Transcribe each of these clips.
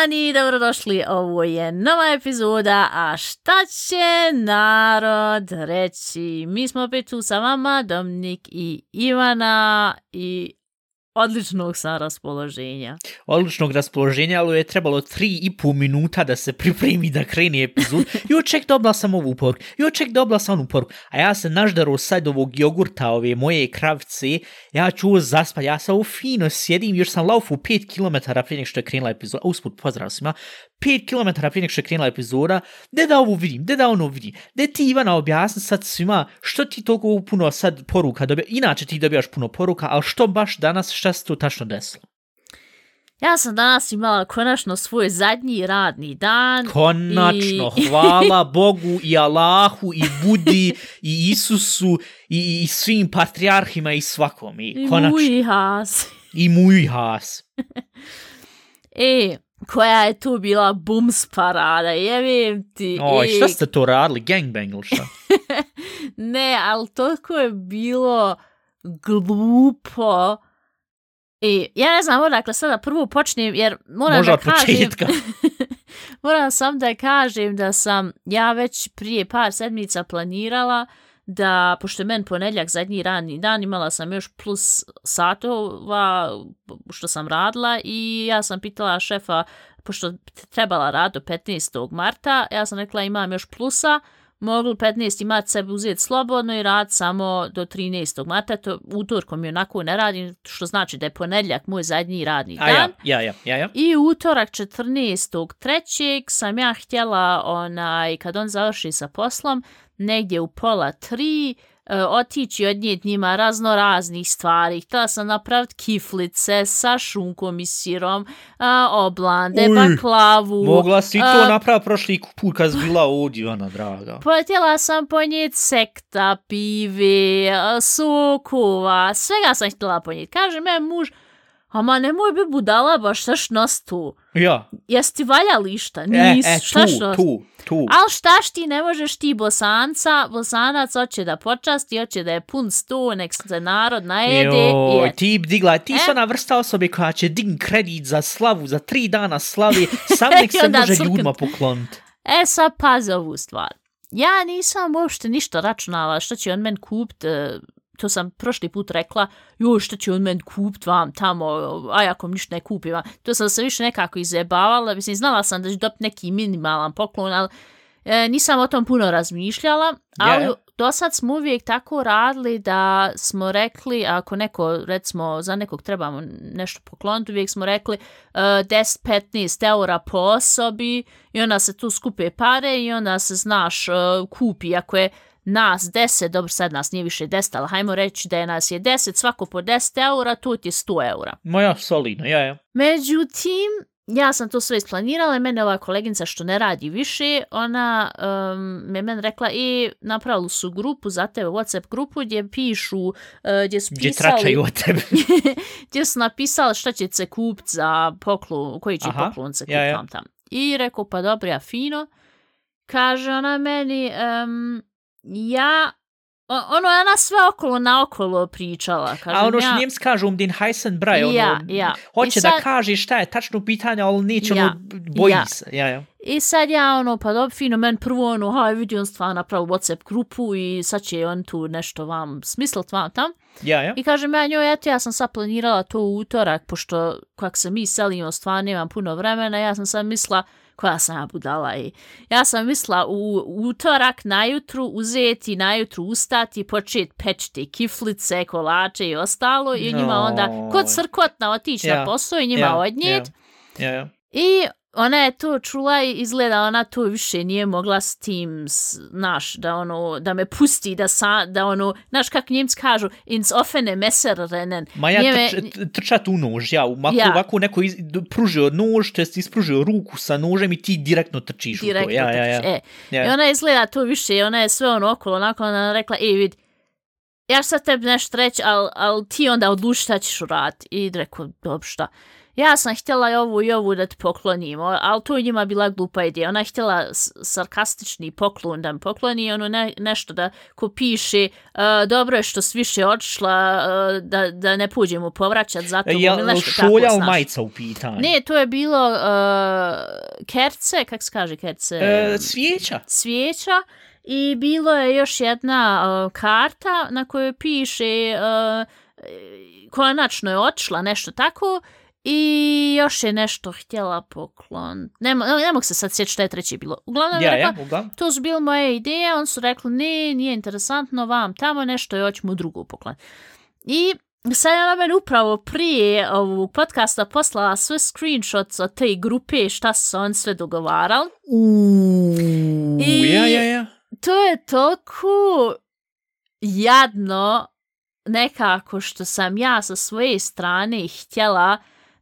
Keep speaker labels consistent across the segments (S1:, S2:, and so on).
S1: dan i dobrodošli, ovo je nova epizoda, a šta će narod reći? Mi smo opet tu sa vama, Dominik i Ivana i odličnog sa raspoloženja.
S2: odličnog raspoloženja, ali je trebalo tri i pol minuta da se pripremi da krene epizod. Jo, ček, dobila sam ovu poruku. Jo, ček, dobila sam onu poruku. A ja se naždaro sad ovog jogurta, ove moje kravce, ja ću ovo zaspat, ja sam ovo fino sjedim, još sam laufu 5 km prije nek što je krenula epizoda. Usput, pozdrav svima. 5 km prije nek što je krenula epizoda. De da ovo vidim, de da ono vidim. De ti Ivana objasni sad svima što ti toliko puno sad poruka dobija. Inače ti dobijaš puno poruka, ali što baš danas, šta se tu tačno desilo?
S1: Ja sam danas imala konačno svoj zadnji radni dan.
S2: Konačno,
S1: I-
S2: hvala Bogu i Allahu i Budi i Isusu i, i svim patrijarhima i svakom. I,
S1: I
S2: konačno.
S1: Muji has.
S2: I muj has.
S1: E, koja je tu bila bums parada, jevim ti.
S2: Oj,
S1: e,
S2: šta ste to radili? Gangbang ili šta?
S1: Ne, ali toliko je bilo glupo. I ja ne znam odakle sada prvo počnem, jer moram
S2: Možda
S1: da kažem...
S2: početka.
S1: moram sam da kažem da sam ja već prije par sedmica planirala da, pošto je men ponedljak zadnji radni dan, imala sam još plus satova što sam radila i ja sam pitala šefa, pošto trebala rad do 15. marta, ja sam rekla imam još plusa, mogli 15. mart sebi uzeti slobodno i rad samo do 13. marta, to utorkom i onako ne radim, što znači da je ponedljak moj zadnji radni
S2: A
S1: dan.
S2: ja, ja, ja, ja, ja.
S1: I utorak 14.3. sam ja htjela, onaj, kad on završi sa poslom, negdje u pola tri, e, otići odnijet njima razno raznih stvari. Htjela sam napraviti kiflice sa šunkom i sirom, a, oblande,
S2: Uj,
S1: baklavu.
S2: Mogla si to
S1: a,
S2: napraviti prošli put kad bila ovdje, Ivana, draga.
S1: Pa htjela sam ponijeti sekta, pive, sokova, svega sam htjela ponijeti. Kaže me muž, ama nemoj bi budala baš šta nos tu.
S2: Ja.
S1: Jesi ti valjali šta?
S2: E,
S1: Nis,
S2: e,
S1: šta
S2: tu,
S1: što?
S2: tu, tu.
S1: Al štaš ti ne možeš ti bosanca, bosanac hoće da počasti, hoće da je pun sto, nek se narod najede.
S2: Joj,
S1: je.
S2: ti digla, ti
S1: E?
S2: si ona vrsta osobe koja će dign kredit za slavu, za tri dana slavi, sam nek se može ljudima pokloniti.
S1: E sad pazi ovu stvar. Ja nisam uopšte ništa računala što će on men kupit, e, to sam prošli put rekla, joj što će on men kupit vam tamo, a ako mi ništa ne kupi vam. To sam se više nekako izebavala, mislim znala sam da ću dobiti neki minimalan poklon, ali e, nisam o tom puno razmišljala, ali
S2: Ja.
S1: do sad smo uvijek tako radili da smo rekli, ako neko, recimo, za nekog trebamo nešto pokloniti, uvijek smo rekli uh, 10-15 eura po osobi i onda se tu skupe pare i onda se, znaš, uh, kupi, ako je nas 10, dobro sad nas nije više 10, ali hajmo reći da je nas je 10, svako po 10 eura, to ti je 100 eura.
S2: Moja solidno, ja, ja.
S1: Međutim, ja sam to sve isplanirala i mene ova koleginica što ne radi više, ona um, me men rekla i napravili su grupu za tebe, Whatsapp grupu gdje pišu, uh, gdje su
S2: Gdje
S1: pisali,
S2: tračaju od tebe.
S1: gdje su napisali šta će se kupit za poklon, koji će
S2: Aha,
S1: poklon se kupit
S2: ja, ja.
S1: tam tam. I rekao, pa dobro, ja fino. Kaže ona meni, um, ja, ono, ona sve okolo naokolo pričala. Kažem,
S2: A ono što
S1: ja,
S2: njemci kažu um den heißen Brei, ono,
S1: Ja, ja.
S2: hoće
S1: I sad-
S2: da kaže šta je tačno pitanje, ali neće
S1: Ja,
S2: ono, boji
S1: ja.
S2: se. Ja, ja.
S1: I sad ja ono, pa dobro, fino, men prvo ono, haj vidi on stvarno napravio Whatsapp grupu i sad će on tu nešto vam smislit vam tam.
S2: Ja, ja.
S1: I kažem ja njoj, eto ja sam sad planirala to u utorak, pošto kak se mi selimo, stvarno nemam puno vremena, ja sam sad mislila, koja sam ja budala i ja sam mislila u utorak najutru uzeti, najutru ustati, početi pečiti kiflice, kolače i ostalo i njima onda kod crkotna otići
S2: Ja,
S1: na posao i njima
S2: ja,
S1: odnijet.
S2: Ja, ja.
S1: I ona je to čula i izgleda ona to više nije mogla s tim, naš, da ono, da me pusti, da sa, da ono, znaš kak njemci kažu, ins offene messer rennen.
S2: Ma ja
S1: Nije me-
S2: trč, t- trčat u nož, ja, ovako,
S1: Ja.
S2: ovako neko iz, pružio nož, to jest ispružio ruku sa nožem i ti direktno trčiš
S1: direktno
S2: u to. Ja, ja, ja.
S1: trčiš. E,
S2: ja.
S1: I ona izgleda to više i ona je sve ono okolo, onako ona rekla, ej vid, ja ću sad tebi nešto reći, ali al ti onda odluči šta ćeš uraditi. I rekao, dobro šta. Ja sam htjela i ovu i ovu da ti poklonim, ali to je njima bila glupa ideja. Ona je htjela sarkastični poklon da mi pokloni, ono ne, nešto da ko piše, uh, dobro je što si više odšla, uh, da, da ne pođemo povraćat za to,
S2: E,
S1: nešto tako,
S2: šolja u
S1: znaš.
S2: majica u pitanju?
S1: Ne, to je bilo uh, kerce, kak se kaže kerce?
S2: E, cvijeća.
S1: cvijeća i bilo je još jedna uh, karta na kojoj piše uh, konačno je otišla, nešto tako, i još je nešto htjela poklon. Ne, ne mogu se sad sjeći šta je treće bilo. Uglavnom je
S2: Ja,
S1: rekla,
S2: ja, uglavnom.
S1: to su bile moje ideje, on su rekli, ne, nije interesantno vam tamo nešto i hoćemo drugu poklon. I sad je ona meni upravo prije ovog podcasta poslala sve screenshots od te grupe, šta su on sve dogovarali.
S2: Uuu,
S1: I-
S2: ja, ja, ja.
S1: to je toliko jadno nekako što sam ja sa svoje strane htjela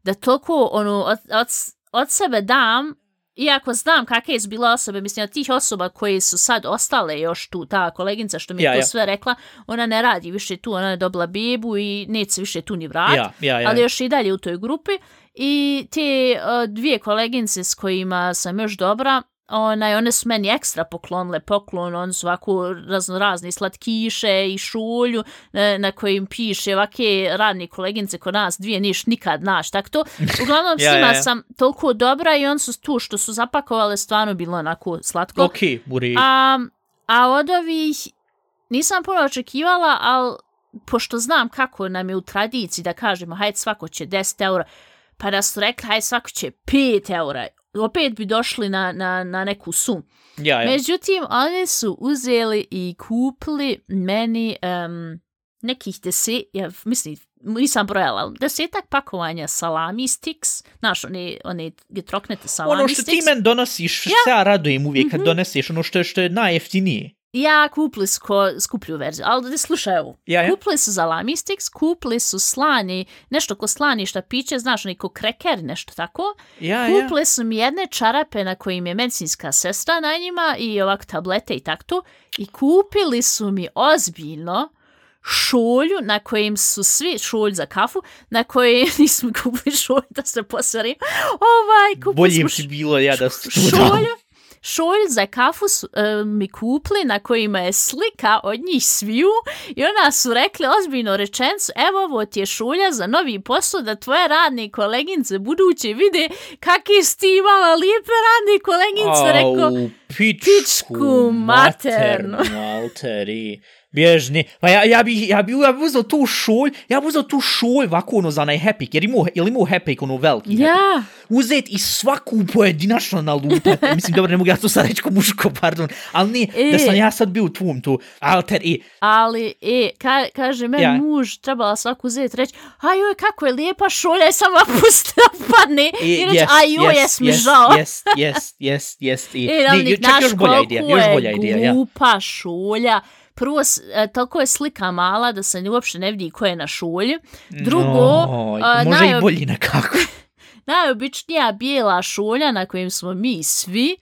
S1: da toliko ono, od, od, od sebe dam, iako znam kakve su bile osobe, mislim od tih osoba koje su sad ostale još tu, ta koleginca što mi je
S2: Ja,
S1: to
S2: ja.
S1: sve rekla, ona ne radi više tu, ona je dobila bebu i neće se više tu ni vratiti
S2: Ja, ja, ja.
S1: ali još i dalje u toj grupi. I te uh, dvije kolegince s kojima sam još dobra, onaj, one su meni ekstra poklonile poklon, one su ovako razno razni slatkiše i šulju na, na kojim piše ovake radne kolegince kod nas, dvije niš nikad naš, tak to. Uglavnom s
S2: Ja,
S1: njima
S2: ja, ja.
S1: sam toliko dobra i on su tu što su zapakovale stvarno bilo onako slatko.
S2: Ok, redu.
S1: A, a od ovih nisam puno očekivala, ali pošto znam kako nam je u tradiciji da kažemo hajde svako će 10 eura, pa da su rekli hajde svako će 5 eura, opet bi došli na, na, na neku sumu.
S2: Ja, ja.
S1: Međutim, oni su uzeli i kupili meni um, nekih deset, ja mislim, nisam brojala, desetak pakovanja salami sticks, znaš, one, one gdje troknete salami
S2: Ono što ti
S1: sticks.
S2: men donosiš, ja. se ja radujem uvijek kad
S1: Mhm.
S2: doneseš ono što je, što je najjeftinije.
S1: Ja kupili su ko skuplju verziju, ali da slušaj ovo.
S2: Ja, ja.
S1: Kupili su salami sticks, kupili su slani, nešto ko slani šta piće, znaš, oni ko kreker, nešto tako.
S2: Ja, ja.
S1: Kupili su mi jedne čarape na kojim je medicinska sestra na njima i ovak tablete i takto. I kupili su mi ozbiljno šolju na kojim su svi šolj za kafu, na kojoj nismo kupili šolj da se posvarim. Ovaj, kupili
S2: Bolje
S1: smo
S2: ti bilo ja da
S1: šolju, šolj za kafu su e, mi kupili na kojima je slika od njih sviju i ona su rekli ozbiljno rečencu, evo ovo ti je šulja za novi posao da tvoje radne kolegince buduće vide kakve si ti imala lijepe radne kolegince, rekao,
S2: pičku,
S1: pičku maternu.
S2: maternu, alteri. Bježni. Pa ja, ja bi, ja bi, ja bi uzeo tu šolj, ja bi uzeo tu šolj ovako ono za onaj hepik, jer imao, ili imao hepik ono veliki.
S1: ja,
S2: uzet i svaku pojedinačno nalupat. Mislim, dobro, ne mogu ja to sad reći ko muško, pardon, ali nije,
S1: E.
S2: da sam ja sad bio u tvom tu, alter i,
S1: ali, e, ka, kaže meni
S2: Ja.
S1: muž, trebala svaku uzeti reći, a joj, kako je lijepa šolja, i sama pustila padne, i,
S2: i
S1: reći, a joj, jes mi žao.
S2: Jest, jest, jest, jest, i,
S1: E, ali
S2: ne, čak još bolja ideja, još
S1: je
S2: bolja ideja, ja.
S1: glupa šulja. Prvo, e, toliko je slika mala da se uopšte ne vidi ko je na šulji. Drugo,
S2: No,
S1: a,
S2: može
S1: najob-
S2: i bolji nekako.
S1: najobičnija bijela šulja na kojim smo mi svi.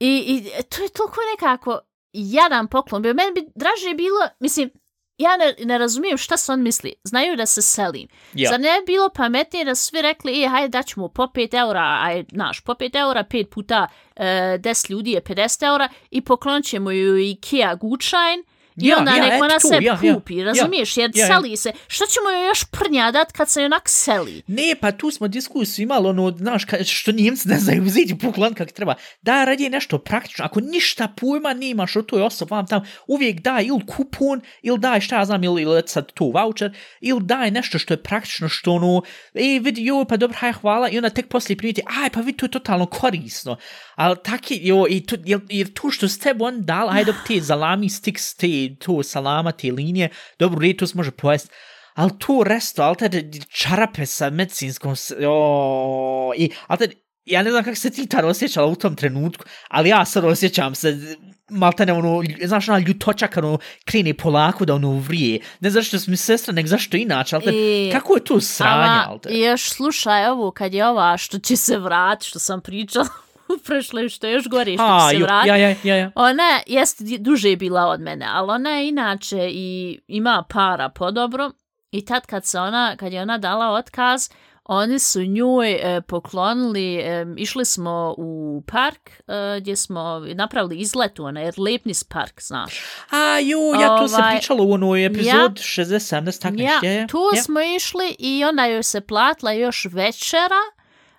S1: I, i to je toliko nekako jadan poklon. bio. Meni bi draže bilo, mislim, ja ne, ne razumijem šta se on misli. Znaju da se selim.
S2: Ja.
S1: Zar ne bi bilo pametnije da svi rekli, e, hajde daćemo po 5 eura, aj, naš, po 5 eura, 5 puta e, 10 ljudi je 50 eura i poklonit ćemo ju Ikea gučajn i
S2: Ja,
S1: onda
S2: ja,
S1: neko
S2: eto
S1: ona
S2: tu,
S1: se
S2: ja, ja,
S1: kupi,
S2: ja,
S1: razumiješ, jer
S2: ja, ja.
S1: seli se. Što ćemo joj još prnja dat kad se onak seli?
S2: Ne, pa tu smo diskusiju imali, ono, znaš, ka, što njemci ne znaju uzeti poklon kak treba. Da, radi nešto praktično. Ako ništa pojma nemaš o toj osobi, vam tam uvijek daj ili kupon, ili daj, šta ja znam, ili, ili sad to voucher, ili daj nešto što je praktično, što ono, e, vidi, joj, pa dobro, haj, hvala, i onda tek poslije primiti, aj, pa vidi, to je totalno korisno. Ali tak je, jo, i tu, jer, jer tu što s tebi on dal, ajde, te zalami sticks, te, to salama, te linije, dobro, red, to se može pojesti. Ali tu resto, ali te čarape sa medicinskom, o, i, ali te, ja ne znam kako se ti tada osjećala u tom trenutku, ali ja sad osjećam se, maltene ono, znaš, ona ljutoća kad ono krene polako da ono vrije. Ne zašto su mi sestra, nek zašto inače, ali
S1: I-
S2: kako je to sranje, ali te?
S1: Još slušaj ovo, kad je ova što će se vrat, što sam pričala u prošloj, što je još gore, što
S2: A,
S1: se
S2: jo,
S1: vrat.
S2: ja, ja, ja, ja.
S1: Ona jest di- duže bila od mene, ali ona je inače i ima para podobro. I tad kad se ona, kad je ona dala otkaz, oni su njoj e, poklonili, e, išli smo u park e, gdje smo napravili izlet u onaj Lepnis park, znaš.
S2: A, ju, ja tu se
S1: Ovaj,
S2: pričalo u onoj epizod
S1: ja.
S2: 60-70, tak
S1: Ja,
S2: nešto je.
S1: tu
S2: ja.
S1: smo išli i ona joj se platila još večera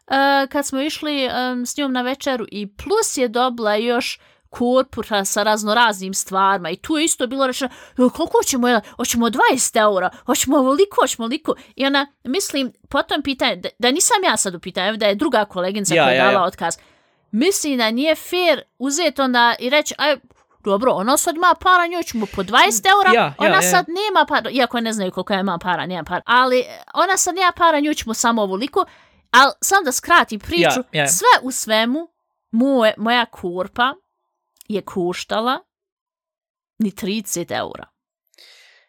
S1: uh, kad smo išli um, s njom na večeru i plus je dobila još korpura sa raznoraznim stvarima i tu je isto bilo rečeno "Jo, koliko ćemo, hoćemo 20 eura, hoćemo ovoliko, hoćemo ovoliko i ona, mislim, potom pitanje, da, da nisam ja sad u pitanju, da je druga koleginica
S2: Ja,
S1: koja
S2: ja,
S1: dala
S2: ja.
S1: otkaz, mislim da nije fair uzeti onda i reći, aj, dobro, ona sad ima para, njoj ćemo po 20 eura,
S2: Ja, ja,
S1: ona
S2: ja.
S1: sad nema para, iako ne znaju koliko ja imam para, nema para, ali ona sad nema para, nju ćemo samo ovoliko, ali sam da skratim priču,
S2: Ja, ja.
S1: sve u svemu, moje, moja kurpa je koštala ni 30 eura.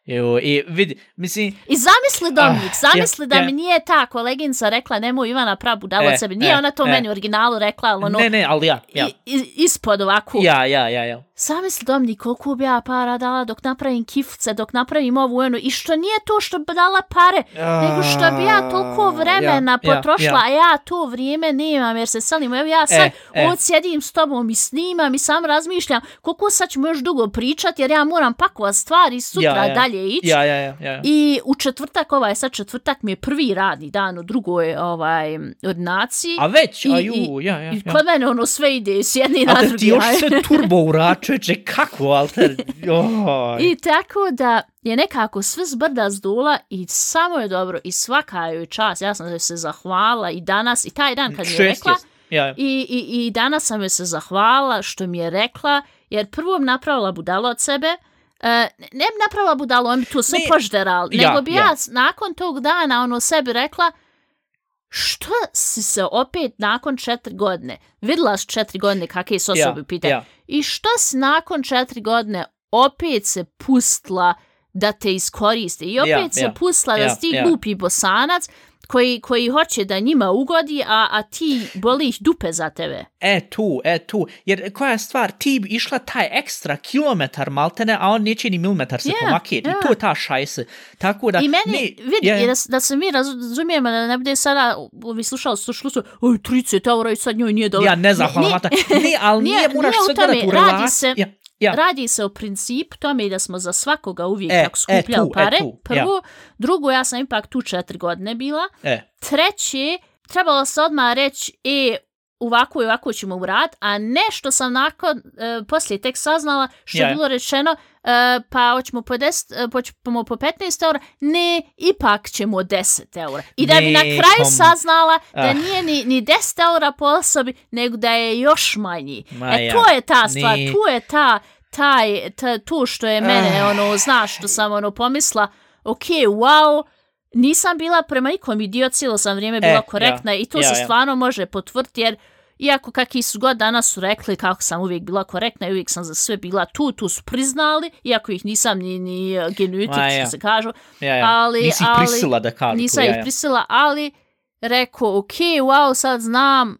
S2: Evo, i vidi, mislim,
S1: I zamisli Dominik,
S2: Ah,
S1: zamisli
S2: ja,
S1: da
S2: ja.
S1: mi nije ta koleginca rekla nemoj Ivana prav budalo
S2: E,
S1: od sebe. Nije
S2: e,
S1: ona to
S2: e.
S1: meni u originalu rekla, ali ono,
S2: ne, ne, ali ja, ja,
S1: i, i, ispod ovako.
S2: ja, ja, ja, ja.
S1: Zamisli Dominik koliko bi ja para dala dok napravim kifce, dok napravim ovu ono. I što nije to što bi dala pare, nego što bi ja toliko vremena
S2: Ja, ja,
S1: potrošila,
S2: ja.
S1: a ja to vrijeme nemam jer se selimo. Evo ja sad
S2: E, e.
S1: ovdje sjedim s tobom i snimam i sam razmišljam koliko sad ćemo još dugo pričati jer ja moram pakovat stvari sutra
S2: Ja, ja.
S1: dalje ići.
S2: Ja, ja, ja, ja.
S1: I u četvrtak, ovaj sad četvrtak mi je prvi radni dan u drugoj ovaj, ordinaciji.
S2: A već,
S1: I-
S2: a ju, ja, ja,
S1: I
S2: ja.
S1: kod mene ono sve ide s jedni na
S2: A da
S1: drugi.
S2: ti još sve turbo ura, čoveče, kako, alter, joj.
S1: I tako da je nekako sve zbrda zdula i samo je dobro i svaka joj čast. Ja sam se zahvala i danas i taj dan kad mi je rekla
S2: ja,
S1: i, i, i danas sam joj se zahvala što mi je rekla jer prvo bi napravila budalo od sebe Uh, ne bi napravila budalo, on bi sve
S2: Ne,
S1: požderal,
S2: ja,
S1: nego bi ja,
S2: ja.
S1: nakon tog dana ono sebi rekla što si se opet nakon četiri godine, vidjela s četiri godine kakve su
S2: ja,
S1: osobe pitanje,
S2: ja.
S1: I što si nakon četiri godine opet se pustila da te iskoriste i opet
S2: Ja,
S1: se
S2: ja,
S1: pustila da
S2: ja,
S1: si ti
S2: ja.
S1: glupi bosanac koji, koji hoće da njima ugodi, a, a ti boli ih dupe za tebe.
S2: E tu, e tu. Jer koja je stvar, ti išla taj ekstra kilometar maltene, a on neće ni milimetar se
S1: Ja,
S2: pomaketi.
S1: ja.
S2: I to je ta šajse. Tako da...
S1: I meni,
S2: ne,
S1: vidi, i da, da se mi razumijemo, da ne bude sada, ovi slušali su slušali, oj, 30 eura i sad njoj nije dobro.
S2: Ja ne znam. Ne, ali nije,
S1: nije-
S2: moraš
S1: nije u
S2: sve gledati u
S1: radi
S2: relaciji.
S1: se-
S2: Ja, ja.
S1: Radi se o principu tome da smo za svakoga uvijek
S2: E,
S1: tako skupljali
S2: e, tu, e,
S1: pare.
S2: tu,
S1: Prvo, drugo, ja sam ipak tu četiri godine bila.
S2: E,
S1: Treće, trebalo se odmah reći, e, ovako i ovako ćemo urad, a nešto sam nakon, e, poslije tek saznala što
S2: Ja.
S1: je bilo rečeno, e, pa hoćemo po, 10, e, hoćemo po 15 eura, ne, ipak ćemo 10 eura. I da bi na
S2: Ne,
S1: kraju
S2: kom-
S1: saznala da
S2: Ah.
S1: nije ni, ni 10 eura po osobi, nego da je još manji.
S2: Ma
S1: e, to je ta stvar,
S2: ne.
S1: tu je ta, taj, ta, to što je mene,
S2: Ah.
S1: ono, znaš, što sam ono pomisla, ok, wow, nisam bila prema ikom idiot, cijelo sam vrijeme bila
S2: E,
S1: korektna
S2: ja,
S1: i to
S2: ja,
S1: se
S2: ja.
S1: stvarno može potvrditi jer iako kakvi su god danas su rekli kako sam uvijek bila korektna i uvijek sam za sve bila tu, tu su priznali, iako ih nisam ni, ni što
S2: ja.
S1: se kažu,
S2: ja, ja.
S1: Ali-
S2: Nisi
S1: ali-
S2: prisila da kažu
S1: nisam
S2: to, ja,
S1: ih
S2: ja.
S1: prisila, ali rekao, ok, wow, sad znam,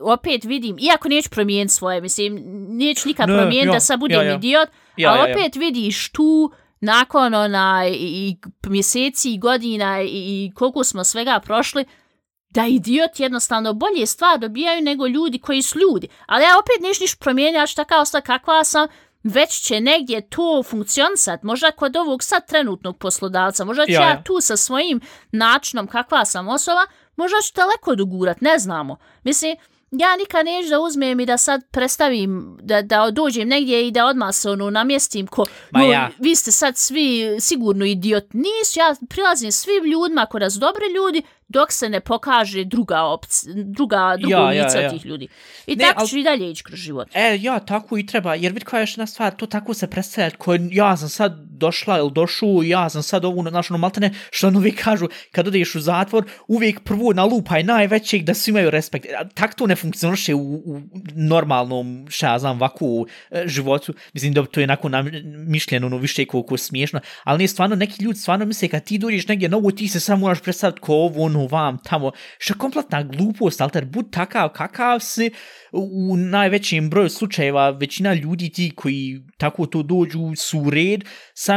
S1: opet vidim, iako neću promijeniti svoje, mislim, neću nikad
S2: Ne,
S1: promijeniti
S2: ja,
S1: da sad budem
S2: ja, ja.
S1: idiot,
S2: Ja,
S1: ali
S2: ja, ja.
S1: opet vidiš tu, nakon onaj, i, i mjeseci i godina i, i koliko smo svega prošli, da idiot jednostavno bolje stvar dobijaju nego ljudi koji su ljudi. Ali ja opet neću niš promijeniti, ja ću taka ostati kakva sam, već će negdje to funkcionisat, možda kod ovog sad trenutnog poslodavca, možda ću
S2: Ja,
S1: ja,
S2: ja.
S1: tu sa svojim načinom kakva sam osoba, možda ću daleko dogurat, ne znamo. Mislim, ja nikad neću da uzmem i da sad predstavim, da, da dođem negdje i da odmah se ono namjestim ko,
S2: Ma
S1: "Jo,
S2: ja.
S1: vi ste sad svi sigurno idiot. Nisu, ja prilazim svim ljudima ako nas dobre ljudi, dok se ne pokaže druga opcija, druga, drugo
S2: Ja, ja,
S1: lice
S2: ja.
S1: tih ljudi. I
S2: Ne,
S1: tako
S2: al-
S1: ću i dalje ići kroz život.
S2: E, ja, tako i treba, jer vidi koja je još jedna stvar, to tako se predstavlja, ko ja sam sad došla ili došu, ja sam sad ovu, znaš, ono, maltene, što ono uvijek kažu, kad odeš u zatvor, uvijek prvo nalupaj najvećeg da svi imaju respekt. A Tak to ne funkcioniše u, u normalnom, šta ja znam, vaku e, životu. Mislim da to je onako nam, mišljeno, ono, više koliko smiješno, ali ne, stvarno, neki ljudi stvarno misle, kad ti dođeš negdje novo, ti se samo moraš predstaviti ko ovo, ono, vam tamo, što je kompletna glupost, alter, bud takav kakav si, u najvećem broju slučajeva većina ljudi ti koji tako to dođu su u red,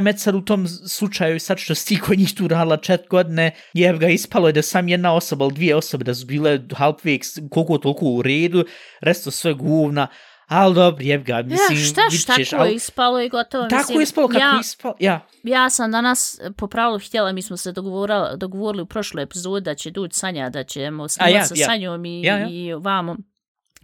S2: sam sad u tom slučaju sad što si koji njih tu radila čet godine, je ga ispalo je da sam jedna osoba ili dvije osobe da su bile halpvek koliko toliko u redu, resto sve guvna, Ali dobro, jeb ga, mislim,
S1: ja, šta, šta,
S2: ćeš,
S1: tako
S2: al-
S1: je ispalo i gotovo.
S2: Tako
S1: mislim,
S2: je ispalo kako
S1: ja,
S2: ispalo, ja.
S1: ja sam danas po pravilu htjela, mi smo se dogovorili, dogovorili u prošloj epizodi da će doći Sanja, da ćemo snimati
S2: ja,
S1: sa
S2: ja.
S1: Sanjom i,
S2: Ja, ja.
S1: i vamo.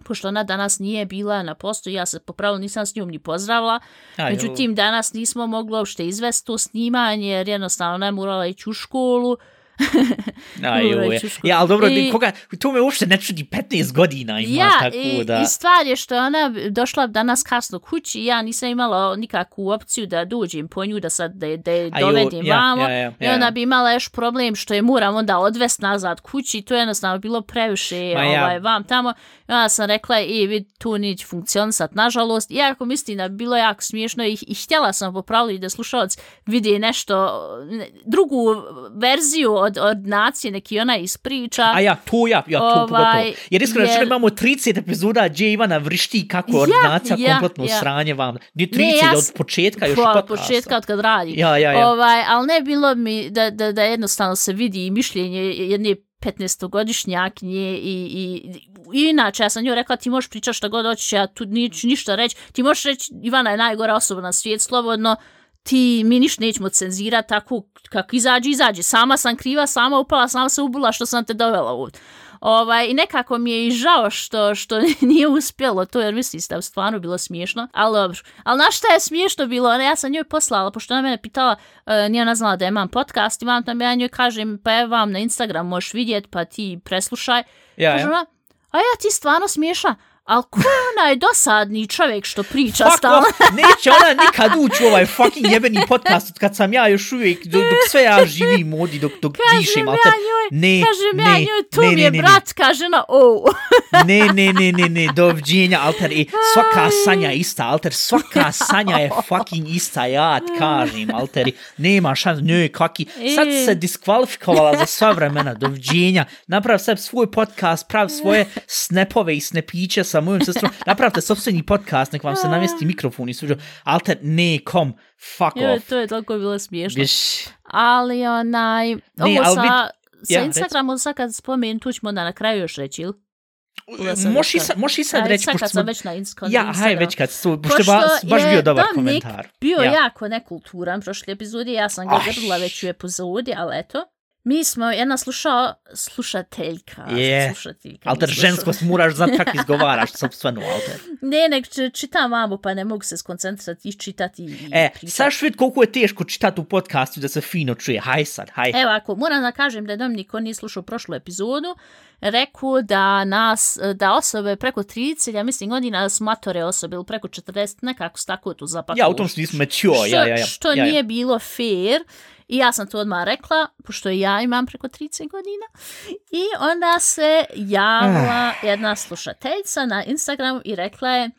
S1: Pošto ona danas nije bila na postu, ja se po pravilu nisam s njom ni pozdravila. Međutim, danas nismo mogli uopšte izvesti to snimanje, jer jednostavno ne morala ići u školu.
S2: Aj, joj. Ja, ali dobro,
S1: I-
S2: I... koga, to me uopšte ne čudi, 15 godina ima,
S1: ja,
S2: tako
S1: i,
S2: da...
S1: i stvar je što ona došla danas kasno kući i ja nisam imala nikakvu opciju da dođem po nju, da sad da, je- da je dovedim
S2: ja,
S1: vamo.
S2: ja, ja,
S1: I
S2: ja,
S1: onda
S2: ja.
S1: bi imala još problem što je moram onda odvest nazad kući. To je jednostavno bilo previše
S2: Ma ja.
S1: ovaj, vam tamo. I onda sam rekla, i vid, tu neće funkcionisat, nažalost. Iako mislim da bi bilo jako smiješno i, i htjela sam popraviti da slušalac vidi nešto, ne- drugu verziju od ordinacije, neki ona ispriča.
S2: A ja, to ja, ja, to
S1: Ovaj,
S2: pogotovo. Jer iskreno,
S1: jer-
S2: imamo 30 epizoda gdje Ivana vrišti kako ordinacija
S1: ja,
S2: kompletno
S1: ja.
S2: sranje vam. Nije 30
S1: Ne, ja
S2: od početka još
S1: Po- od
S2: podcasta.
S1: početka od kad radi.
S2: Ja, ja, ja.
S1: Ovaj, ali ne bilo mi da, da, da jednostavno se vidi i mišljenje jedne 15-godišnjakinje i, i, i inače ja sam njoj rekla ti možeš pričati šta god hoćeš, ja tu neću ništa reći, ti možeš reći Ivana je najgora osoba na svijet, slobodno, ti mi ništa nećemo cenzirati tako kako izađe, izađe. Sama sam kriva, sama upala, sama se ubila što sam te dovela ovdje. Ovaj, I nekako mi je i žao što, što nije uspjelo to, jer mislim da je stvarno bilo smiješno. Ali dobro. Ali na šta je smiješno bilo? Ja sam njoj poslala, pošto ona mene pitala, uh, nije ona znala da imam podcast, imam tam, ja njoj kažem, pa evo vam na Instagram možeš vidjet, pa ti preslušaj.
S2: Ja, ja.
S1: ona, a ja ti stvarno smiješna, ali ko je onaj dosadni čovjek što priča
S2: Fuck
S1: stalno?
S2: off, neće ona nikad ući u ovaj fucking jebeni podcast od kad sam ja još uvijek, dok, dok sve ja živim ovdje, dok, dok dišem,
S1: Kažem
S2: ali
S1: ja
S2: te-
S1: njoj,
S2: ne,
S1: kažem
S2: ne,
S1: ja njoj, tu
S2: ne,
S1: mi
S2: ne,
S1: je
S2: ne, ne.
S1: brat, kaže ona, o.
S2: Ne, ne, ne, ne, ne, doviđenja, alter, i svaka sanja je ista, alter, svaka sanja je fucking ista, ja ti kažem, alter, i nema šans, ne, kaki, sad
S1: E.
S2: se diskvalifikovala za sva vremena, doviđenja, naprav sad svoj podcast, prav svoje snapove i snepiće sa mojom sestrom, napravite sobstveni podcast, nek vam se namjesti mikrofon i suđo, alter, ne, kom, fuck off.
S1: to je toliko bilo smiješno.
S2: Biš,
S1: Ali onaj, ovo
S2: ali
S1: sa,
S2: vid-
S1: sa
S2: ja,
S1: Instagramom sad kad spomenem, tu ćemo onda na kraju još reći, ili? Sam
S2: možeš i sad, i reći,
S1: sad
S2: pošto
S1: sam već na, ins kod
S2: Ja, haj, već kad su, pošto je
S1: Pošto
S2: ba, baš
S1: je
S2: bio dobar
S1: Dominik
S2: komentar.
S1: bio
S2: Ja.
S1: jako nekulturan prošle epizode, ja sam ga grdila već u epizodi, ali eto. Mi smo jedna slušao, slušateljka.
S2: Je.
S1: slušateljka
S2: Alter,
S1: mi slušao.
S2: ženskost moraš znat kako izgovaraš sobstvenu, alter.
S1: Ne, nek č- čitam vamo, pa ne mogu se skoncentrirati, iščitati i
S2: E,
S1: pričati.
S2: sad švid koliko je teško čitati u podcastu da se fino čuje. Haj sad, haj.
S1: Evo, ako moram da kažem da je Dominik, ko nije slušao prošlu epizodu, rekao da nas, da osobe preko 30, ja mislim godina da su matore osobe ili preko 40, nekako su tako tu zapakuju.
S2: Ja, u tom smislu me čuo,
S1: što,
S2: ja, ja, ja.
S1: što
S2: ja, ja.
S1: nije bilo fair. I ja sam to odmah rekla, pošto ja imam preko 30 godina. I onda se javila
S2: Ah.
S1: jedna slušateljica na Instagramu i rekla je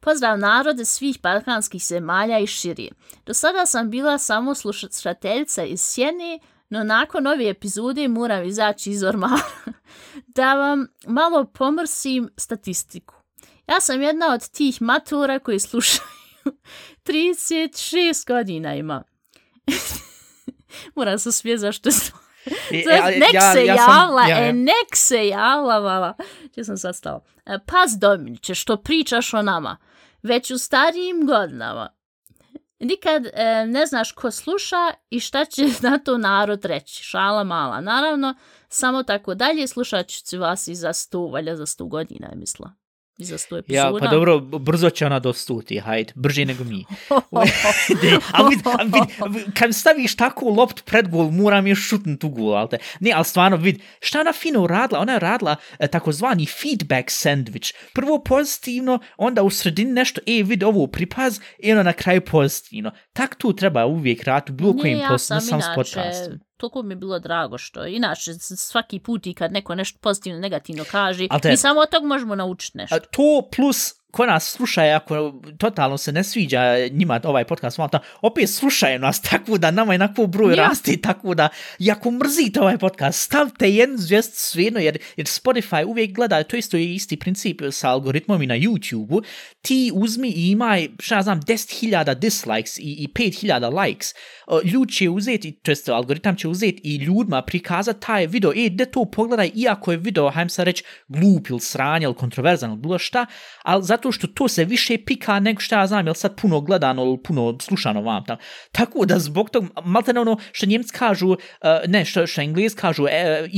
S1: Pozdrav narode svih balkanskih zemalja i širije. Do sada sam bila samo slušateljica iz Sjene, no nakon ove epizode moram izaći iz ormara. da vam malo pomrsim statistiku. Ja sam jedna od tih matura koji slušaju 36 godina ima. Moram se smije zašto se...
S2: E,
S1: nek
S2: ja-
S1: se
S2: ja
S1: javla,
S2: ja, ja.
S1: e, nek se javla, mala. Če sam sad stala. E, Paz Dominiće, što pričaš o nama, već u starijim godinama. Nikad e, ne znaš ko sluša i šta će na to narod reći. Šala mala. Naravno, samo tako dalje slušat ću vas i za sto, valjda za sto godina, je mislila. Za sto epizoda.
S2: Ja, pa dobro, brzo će ona dostuti, hajde, brže nego mi. ne, ali vid, vid, kad staviš tako loptu pred gol, moram još šutnut u gol, ali te. Ne, ali stvarno, vid, šta je ona fino radila? Ona je radila e, takozvani feedback sandwich. Prvo pozitivno, onda u sredini nešto, e, vid, ovo pripaz, i onda na kraju pozitivno. Tak tu treba uvijek raditi u bilo kojim
S1: ja
S2: postu, ne
S1: sam
S2: samo s
S1: inače,
S2: podcastom.
S1: Toliko mi je bilo drago što, inače, svaki put i kad neko nešto pozitivno, negativno kaže, mi samo od tog možemo naučiti nešto.
S2: A to plus ko nas slušaju, ako totalno se ne sviđa njima ovaj podcast, malo opet slušaju nas tako da nama je nakon broj
S1: Ja.
S2: raste, tako da i ako mrzite ovaj podcast, stavte jednu zvijest svejedno, jer, jer Spotify uvijek gleda, to isto je isti princip sa algoritmom i na YouTube-u, ti uzmi i imaj, šta ja znam, 10.000 dislikes i, i 5.000 likes, ljud će uzeti, to jest algoritam će uzeti i ljudima prikazati taj video, e, de to pogledaj, iako je video, hajmo sad reći, glup ili sranje ili kontroverzan ili bilo šta, ali zato što to se više pika nego šta ja znam, jel sad puno gledano ili puno slušano vam tam. Tako da zbog tog, malte ono što njemci kažu, uh, ne, što, što englez kažu, uh,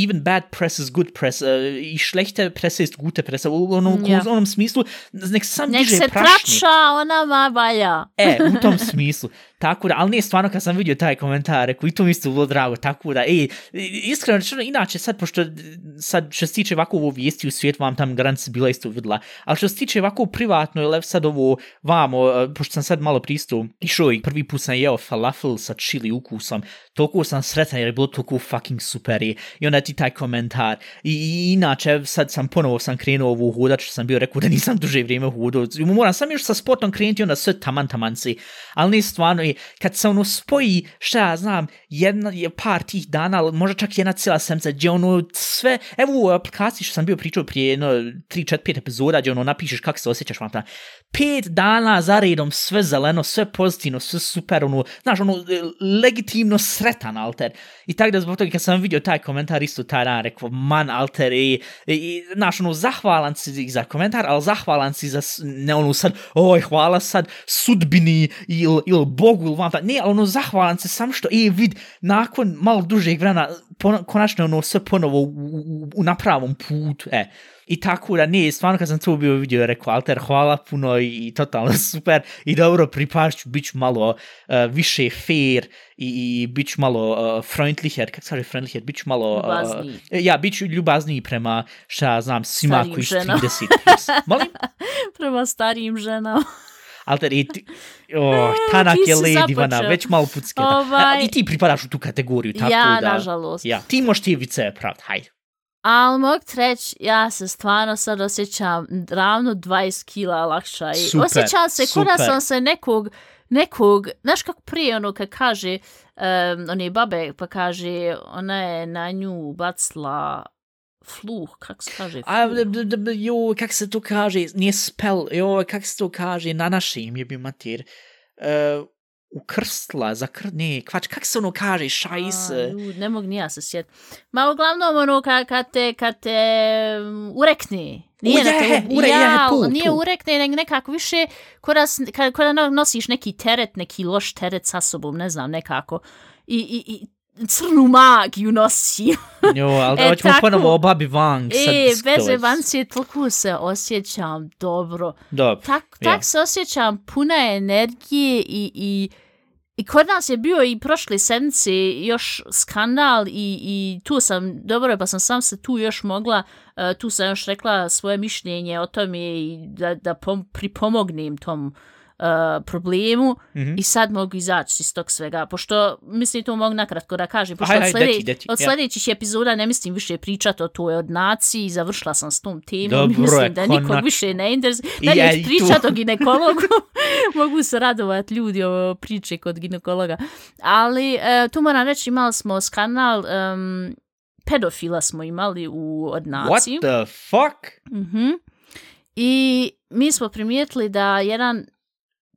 S2: even bad press is good press, uh, i schlechte presse ist gute presse, u onom, u onom smislu, nek sam
S1: Nek
S2: diže
S1: se
S2: prašnje.
S1: trača, ona ma valja.
S2: E, u tom smislu. Tako da, ali nije stvarno kad sam vidio taj komentar, rekao, i to mi isto bilo drago, tako da, ej, iskreno rečeno, inače sad, pošto sad što se tiče ovako ovo vijesti u svijet, vam tam garanci bila isto vidla, ali što se tiče ovako privatno, ili sad ovo vamo, e, pošto sam sad malo pristo išao i prvi put sam jeo falafel sa chili ukusom, toliko sam sretan jer je bilo toliko fucking super i, i onda ti taj komentar. I, i inače, sad sam ponovo sam krenuo ovu hodač, sam bio rekao da nisam duže vrijeme hodao. Moram sam još sa sportom krenuti, onda sve taman taman si. Ali ne stvarno, i kad se ono spoji, šta ja znam, jedna, je par tih dana, ali možda čak jedna cijela semca, gdje ono sve, evo u aplikaciji što sam bio pričao prije jedno 3, 4, 5 epizoda, gdje ono napišeš kako se osjećaš, vam ta, pet dana za redom, sve zeleno, sve pozitivno, sve super, ono, znaš, ono, e, legitimno sretan alter. I tako da zbog toga kad sam vidio taj komentar isto taj dan, rekao, man alter, i, i, i znaš, ono, zahvalan si za komentar, ali zahvalan si za, ne ono sad, oj, hvala sad sudbini ili il Bogu ili vam ne, ali ono, zahvalan si sam što, e, vid, nakon malo dužeg vremena, pon, konačno ono sve ponovo u, u, u na pravom putu, e. I tako da ne, stvarno kad sam to bio vidio, rekao, Alter, hvala puno i, i totalno super i dobro pripašću, bit ću malo uh, više fair i, i bit ću malo uh, freundlicher, kako se kaže freundlicher, bit ću malo... Uh,
S1: Ljubazniji.
S2: ja, bit ću ljubazniji prema, šta znam, svima koji su
S1: ženama.
S2: 30 plus. Molim?
S1: Prema starijim ženama.
S2: Alter, i ti, oh, tanak je lady, Ivana, već malo pucketa.
S1: Ovaj-
S2: I ti pripadaš u tu kategoriju, tako
S1: ja,
S2: da...
S1: nažalost.
S2: Ja, ti možeš ti vice pravd, hajde.
S1: Ali mogu ti reći, ja se stvarno sad osjećam ravno 20 kila lakša. I
S2: Super,
S1: osjećam se
S2: super.
S1: sam se nekog, nekog, znaš kako prije ono kad kaže, um, one babe pa kaže, ona je na nju bacila fluh, kako se kaže
S2: A,
S1: fluh?
S2: d- d- d- jo, kak se to kaže, nije spell, jo, kak se to kaže na našem, je bi mater, uh, ukrstla, zakr, ne, kvač, kak se ono kaže, šajs,
S1: A, ju, ne mogu ni ja se sjet. Ma uglavnom ono kad, kad te, kad te um, urekne. Nije
S2: U, je,
S1: te,
S2: ure- je,
S1: ja,
S2: tu,
S1: nije
S2: tu.
S1: urekne, nego nekako više ko da, s- kad, ko da no- nosiš neki teret, neki loš teret sa sobom, ne znam, nekako. I, i, i crnu magiju nosi.
S2: jo, ali da
S1: E,
S2: hoćemo
S1: tako.
S2: ponovo o Babi sad
S1: e, bez
S2: skroz.
S1: evancije, toliko se osjećam dobro.
S2: Dobro,
S1: Tak, tak
S2: Ja.
S1: se osjećam puna energije i, i, i kod nas je bio i prošle sedmice još skandal i, i tu sam, dobro je, pa sam sam se tu još mogla, uh, tu sam još rekla svoje mišljenje o tome i da, da pom, pripomognem tom uh, problemu
S2: Mhm.
S1: i sad mogu izaći iz tog svega, pošto mislim to mogu nakratko da kažem, pošto
S2: Aj,
S1: od,
S2: aj,
S1: slede,
S2: deti, deti,
S1: od
S2: ja.
S1: sljedećih epizoda ne mislim više pričati o toj odnaciji, završila sam s tom temom,
S2: Dobro
S1: mislim da nikog više ne interesuje, da
S2: ja
S1: ja,
S2: i tu.
S1: pričati o ginekologu, mogu se radovati ljudi o priče kod ginekologa. Ali e, tu moram reći, imali smo skandal, um, pedofila smo imali u
S2: what
S1: ordinaciji.
S2: the fuck?
S1: Mhm. I mi smo primijetili da jedan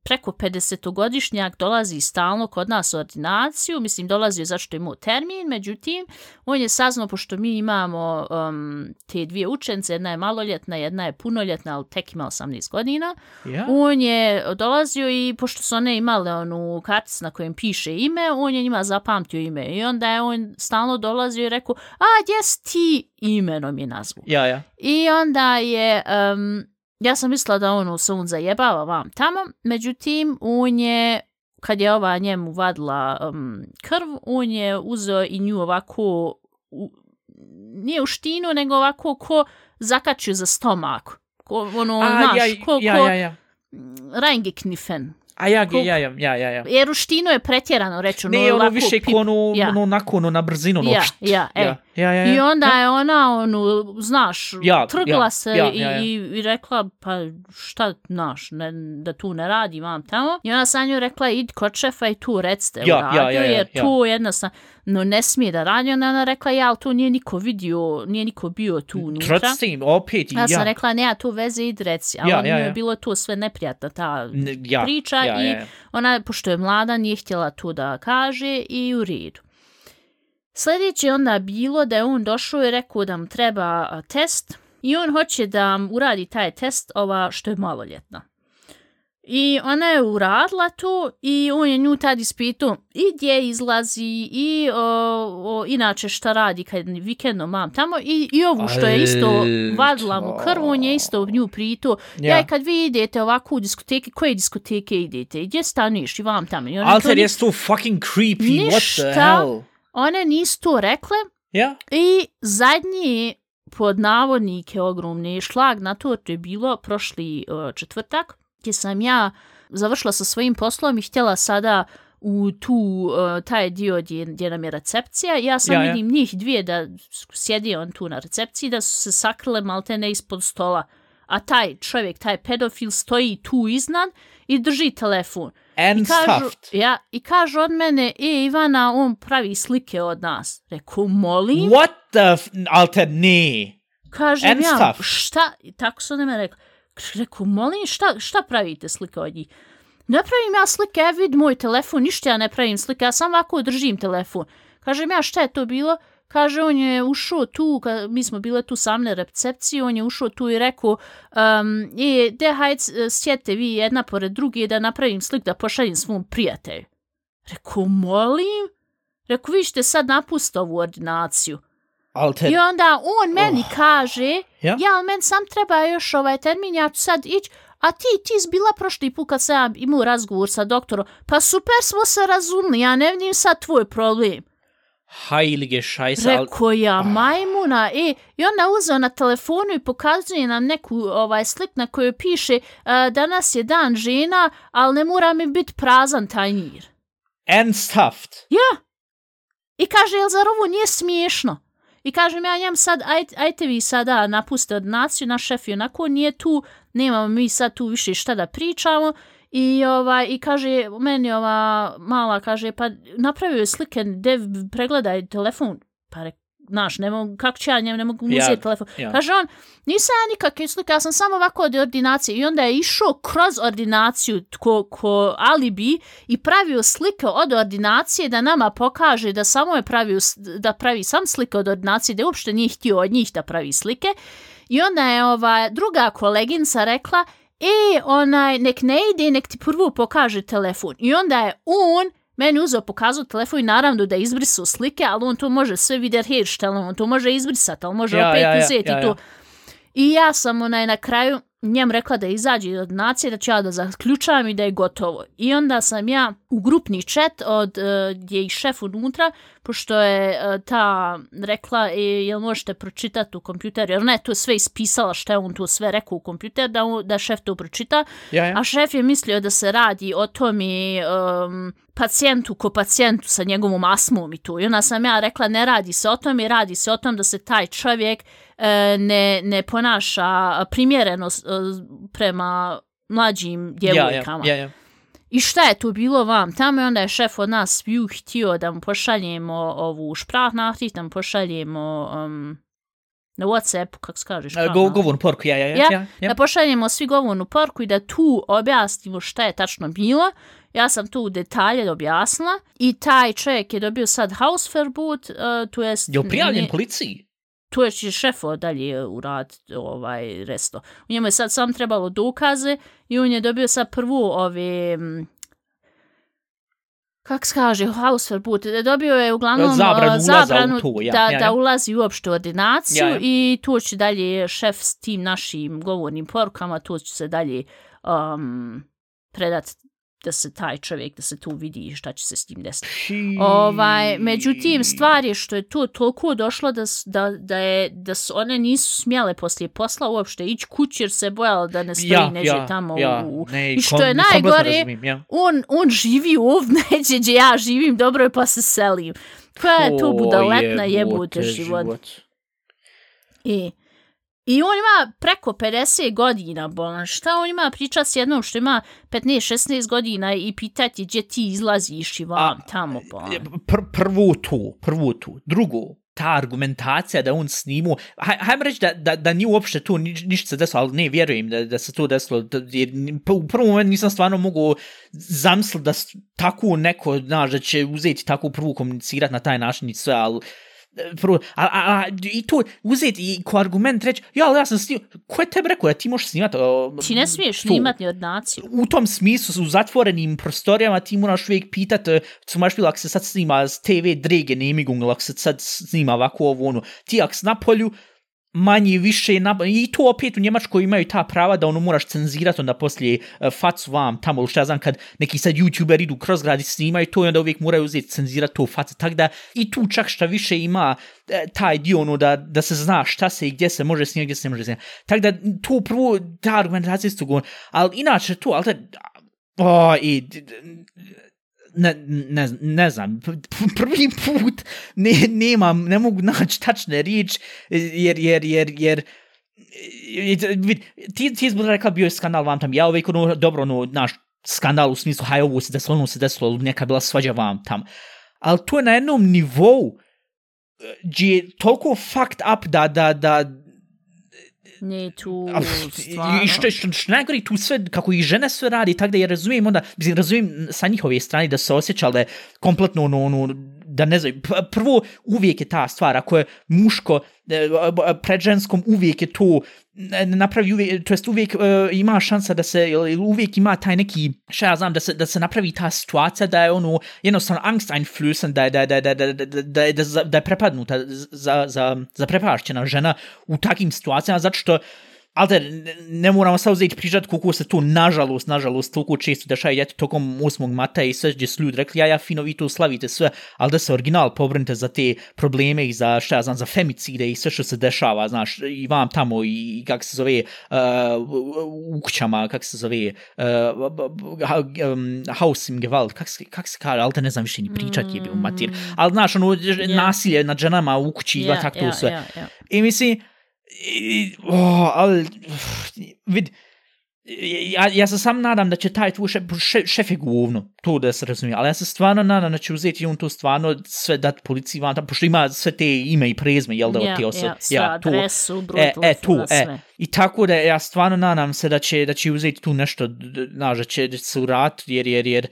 S1: preko 50-godišnjak dolazi stalno kod nas u ordinaciju, mislim dolazi je zašto je imao termin, međutim, on je saznao, pošto mi imamo um, te dvije učence, jedna je maloljetna, jedna je punoljetna, ali tek ima 18 godina,
S2: Ja?
S1: on je dolazio i pošto su one imale onu karticu na kojem piše ime, on je njima zapamtio ime i onda je on stalno dolazio i rekao, a gdje si ti imenom je nazvu.
S2: Ja, ja.
S1: I onda je, um, ja sam mislila da ono se on zajebava vam tamo, međutim, on je, kad je ova njemu vadila um, krv, on je uzeo i nju ovako, u, nije u štinu, nego ovako ko zakačio za stomak. Ko, ono,
S2: A,
S1: znaš,
S2: ja,
S1: ko,
S2: ja,
S1: ko
S2: ja, ja.
S1: reingeknifen.
S2: A ja,
S1: Ko-
S2: ja, ja, ja, ja, ja.
S1: Jer u štinu je pretjerano reći, ono,
S2: Ne, ono
S1: ovako
S2: više
S1: pip-
S2: ko ono,
S1: ja.
S2: ono, nakon, ono, na brzinu, ono,
S1: Ja,
S2: št,
S1: ja, e.
S2: ja. Ja, ja, ja.
S1: I onda je ona, onu, znaš,
S2: Ja,
S1: trgla
S2: ja,
S1: se
S2: ja,
S1: i,
S2: ja, ja.
S1: i, i rekla, pa šta, znaš, ne, da tu ne radi vam tamo. I ona sam nju rekla, idi kod šefa i tu recite
S2: Ja,
S1: u
S2: ja,
S1: radio,
S2: ja, ja,
S1: jer
S2: ja.
S1: tu jednostavno, no ne smije da radi. Onda je ona rekla, ja, ali tu nije niko vidio, nije niko bio tu unutra.
S2: Trotzdem, opet,
S1: Ja sam
S2: ja.
S1: rekla, nema tu veze, idi reci. Ali
S2: Ja,
S1: ja,
S2: ja,
S1: ja,
S2: ja.
S1: je bilo to sve neprijatno, ta
S2: ja,
S1: priča
S2: ja,
S1: i
S2: ja, ja.
S1: ona, pošto je mlada, nije htjela to da kaže i u redu. Sljedeće je onda bilo da je on došao i rekao da mu treba test i on hoće da mu uradi taj test ova što je maloljetna. I ona je uradila to i on je nju tad ispitao i gdje izlazi i o, o, inače šta radi kad vikendom mam tamo i, i ovu što je isto vadila mu krv, on je isto nju prito. Ja.
S2: Ja.
S1: kad vi idete ovako u diskoteke, koje diskoteke idete gdje staniš i vam tamo.
S2: Alter
S1: ni-
S2: je to fucking creepy, what the
S1: Ništa.
S2: hell?
S1: One nisu to rekle
S2: Ja?
S1: i zadnji pod navodnike ogromni šlag na to je bilo prošli uh, četvrtak gdje sam ja završila sa svojim poslom i htjela sada u tu uh, taj dio gdje, gdje nam je recepcija. Ja sam
S2: ja.
S1: vidim njih dvije da sjedi on tu na recepciji da su se sakrile maltene ispod stola. A taj čovjek, taj pedofil stoji tu iznad i drži telefon.
S2: And
S1: I kažu,
S2: stuffed.
S1: ja, I kažu od mene, e, Ivana, on pravi slike od nas. Reku, molim?
S2: What the f... Alter, ne.
S1: Kažem
S2: And
S1: ja,
S2: stuff.
S1: šta? Tako su one mene rekli. Reku, molim, šta, šta pravite slike od njih? Ne pravim ja slike, evo vid moj telefon, ništa ja ne pravim slike, ja sam ovako držim telefon. Kažem ja, šta je to bilo? Kaže, on je ušao tu, ka, mi smo bile tu samne recepcije, on je ušao tu i rekao, um, e, de, hajde, sjete vi jedna pored druge da napravim slik da pošaljem svom prijatelju. Reku, molim? Reku, vi ćete sad napustiti ovu ordinaciju.
S2: Alter,
S1: I onda on meni
S2: Oh.
S1: kaže,
S2: Ja?
S1: ja, ali meni sam treba još ovaj termin, ja ću sad ići, a ti, ti si bila prošli put kad sam imao razgovor sa doktorom, pa super smo se razumili, ja ne vidim sad tvoj problem.
S2: Heilige Scheiße. Al
S1: Rekao ja, majmuna, e, i onda uzeo na telefonu i pokazuje nam neku ovaj slik na kojoj piše uh, danas je dan žena, ali ne mora mi biti prazan tajnir.
S2: and stuffed.
S1: Ja. I kaže, jel zar ovo nije smiješno? I kažem ja njem sad, aj, ajte vi sada napuste ordinaciju, naš šef je onako nije tu, nemamo mi sad tu više šta da pričamo. I, ovaj, I kaže, meni ova mala kaže, pa napravio je slike, dev, pregledaj telefon. Pa re, znaš, ne mogu, kako ću ja njem, ne mogu mu
S2: Ja,
S1: uzeti telefon.
S2: ja.
S1: Kaže on, nisam ja nikakve slike, ja sam samo ovako od ordinacije. I onda je išao kroz ordinaciju ko, ko alibi i pravio slike od ordinacije da nama pokaže da samo je pravio, da pravi sam slike od ordinacije, da uopšte nije htio od njih da pravi slike. I onda je ova druga koleginca rekla, e, onaj, nek ne ide, nek ti prvo pokaže telefon. I onda je on meni uzeo pokazao telefon i naravno da je izbrisao slike, ali on to može sve vidjeti herštelom, on to može izbrisati, ali može
S2: Ja,
S1: opet
S2: ja, ja,
S1: uzeti
S2: ja,
S1: to.
S2: ja.
S1: I ja sam onaj na kraju njem rekla da izađe iz ordinacije, da ću ja da zaključavam i da je gotovo. I onda sam ja u grupni chat od uh, gdje je i šef unutra, pošto je uh, ta rekla, e, jel možete pročitati u kompjuter, jer ne, to je sve ispisala što je on to sve rekao u kompjuter, da, da šef to pročita.
S2: Ja, ja.
S1: A šef je mislio da se radi o tome um, pacijentu ko pacijentu sa njegovom asmom i tu. I onda sam ja rekla ne radi se o tome, radi se o tom da se taj čovjek e, ne, ne ponaša primjereno e, prema mlađim
S2: Ja,
S1: djevojkama.
S2: ja, ja, ja.
S1: I šta je tu bilo vam? Tamo je onda je šef od nas sviju htio da mu pošaljemo ovu šprahnahtit, da mu pošaljemo um, na Whatsappu, kako se kaže,
S2: go,
S1: šprahnahtit.
S2: govornu porku, ja, ja, ja.
S1: Ja,
S2: ja, ja.
S1: da pošaljemo svi govornu porku i da tu objasnimo šta je tačno bilo. Ja sam tu u detalje objasnila i taj čovjek je dobio sad Hausverbot, uh, to jest...
S2: Je prijavljen
S1: ne-
S2: policiji?
S1: to je će šefo dalje uraditi ovaj resto. U njemu je sad sam trebalo dokaze i on je dobio sad prvu ove... mm, Kak se kaže, Hausverbot, dobio je uglavnom
S2: Zabranu
S1: uh,
S2: u
S1: zabranu
S2: to, ja,
S1: da,
S2: ja, ja.
S1: da ulazi uopšte u ordinaciju
S2: Ja, ja.
S1: i tu će dalje šef s tim našim govornim porukama, tu će se dalje um, predati da se taj čovjek, da se tu vidi šta će se s tim desiti. Ovaj, međutim, stvar je što je tu toliko došlo da, da, da, je, da su one nisu smjele poslije posla uopšte ići kući jer se bojala da ne stoji
S2: Ja,
S1: neđe
S2: ja,
S1: tamo
S2: ja,
S1: u...
S2: ne,
S1: I što
S2: kom-
S1: je najgore,
S2: razumijem, ja.
S1: on, on živi ovdje neđe gdje ja živim, dobro je pa se selim. Koja je to budaletna
S2: jebote,
S1: jebote život. I, I on ima preko 50 godina, bolan. Šta on ima priča s jednom što ima 15-16 godina i pitati gdje ti izlaziš i vam
S2: A,
S1: tamo, bolan.
S2: Pr prvu tu, prvu tu. Drugu, ta argumentacija da on snimu, haj, hajmo reći da, da, da nije uopšte tu niš, ništa se desilo, ali ne, vjerujem da, da se to desilo, da, jer u prvom momentu nisam stvarno mogu zamisliti da tako neko, znaš, da će uzeti tako prvu komunicirati na taj način i sve, ali e, prvo, a, a, a, i to uzeti i ko argument reći, ja, ali ja sam snimao, ko je tebi rekao da ti možeš snimati? o,
S1: Ti ne smiješ
S2: to?
S1: snimati ni ordinaciju.
S2: u tom smislu u zatvorenim prostorijama ti moraš uvijek pitat, eh, su maš bilo, ako se sad snima TV drege nemigung, ako se sad snima ovako ovo ono, ti ako na polju, manje više na, i to opet u Njemačkoj imaju ta prava da ono moraš cenzirati onda poslije e, uh, facu vam tamo ili šta ja znam kad neki sad youtuber idu kroz grad i snimaju to i onda uvijek moraju uzeti cenzirati to facu. Tak da i tu čak šta više ima e, taj dio ono da, da se zna šta se i gdje se može snimati gdje se ne može snimati. Tak da tu prvo ta argumentacija su govorili ali inače tu ali da, o, i d- d- ne, ne, ne znam, prvi put ne, nemam, ne mogu naći tačne riječ, jer, jer, jer, jer, vid, ti, ti zbog rekla bio je skandal vam tam, ja ovaj uvijek ono, dobro, ono, naš skandal u smislu, haj ovo se desilo, ono se desilo, neka bila svađa vam tam, ali to je na jednom nivou, eh, gdje je toliko fucked up da, da, da,
S1: Ne tu, stvarno.
S2: I što, što, što najgore tu sve, kako i žene sve radi, tako da ja razumijem onda, mislim, razumijem sa njihove strane da se je kompletno ono, ono, da ne znam, prvo uvijek je ta stvar, ako je muško e, pred ženskom uvijek je to napravi uvijek, to jest uvijek uh, ima šansa da se, uvijek ima taj neki, šta ja znam, da se, da se napravi ta situacija da je ono, jednostavno angst einflößen, da je, da je, da je, da je, da je, da je, da je prepadnuta, za, za, za prepašćena žena u takim situacijama, zato što Ali te, ne, ne moramo sad uzeti pričati koliko se to, nažalost, nažalost, toliko često dešava i eto tokom 8. mata i sve gdje su ljudi rekli, ja, ja, fino, vi to slavite sve, ali da se original pobrinite za te probleme i za, šta ja znam, za femicide i sve što se dešava, znaš, i vam tamo i, i kak se zove, uh, u kućama, kak se zove, uh, um, housing gewalt, kak se, kak se kaže, ali te ne znam više ni pričati je bio matir, ali znaš, ono, nasilje nad ženama u kući, yeah, tako to sve.
S1: Ja, ja.
S2: I mislim, i, oh, ali, vid, ja, ja se sam nadam da će taj tvoj šef, šef, šef je govno, to da se razumije, ali ja se stvarno nadam da će uzeti on to stvarno sve dat policiji van, tamo, pošto ima sve te ime i prezme, jel da,
S1: Ja,
S2: te osobe.
S1: ja, sve adresu, broj
S2: e, e, tu, e. I tako da ja stvarno nadam se da će, da će uzeti tu nešto, znaš, da će, da će se urat, jer, jer, jer, e,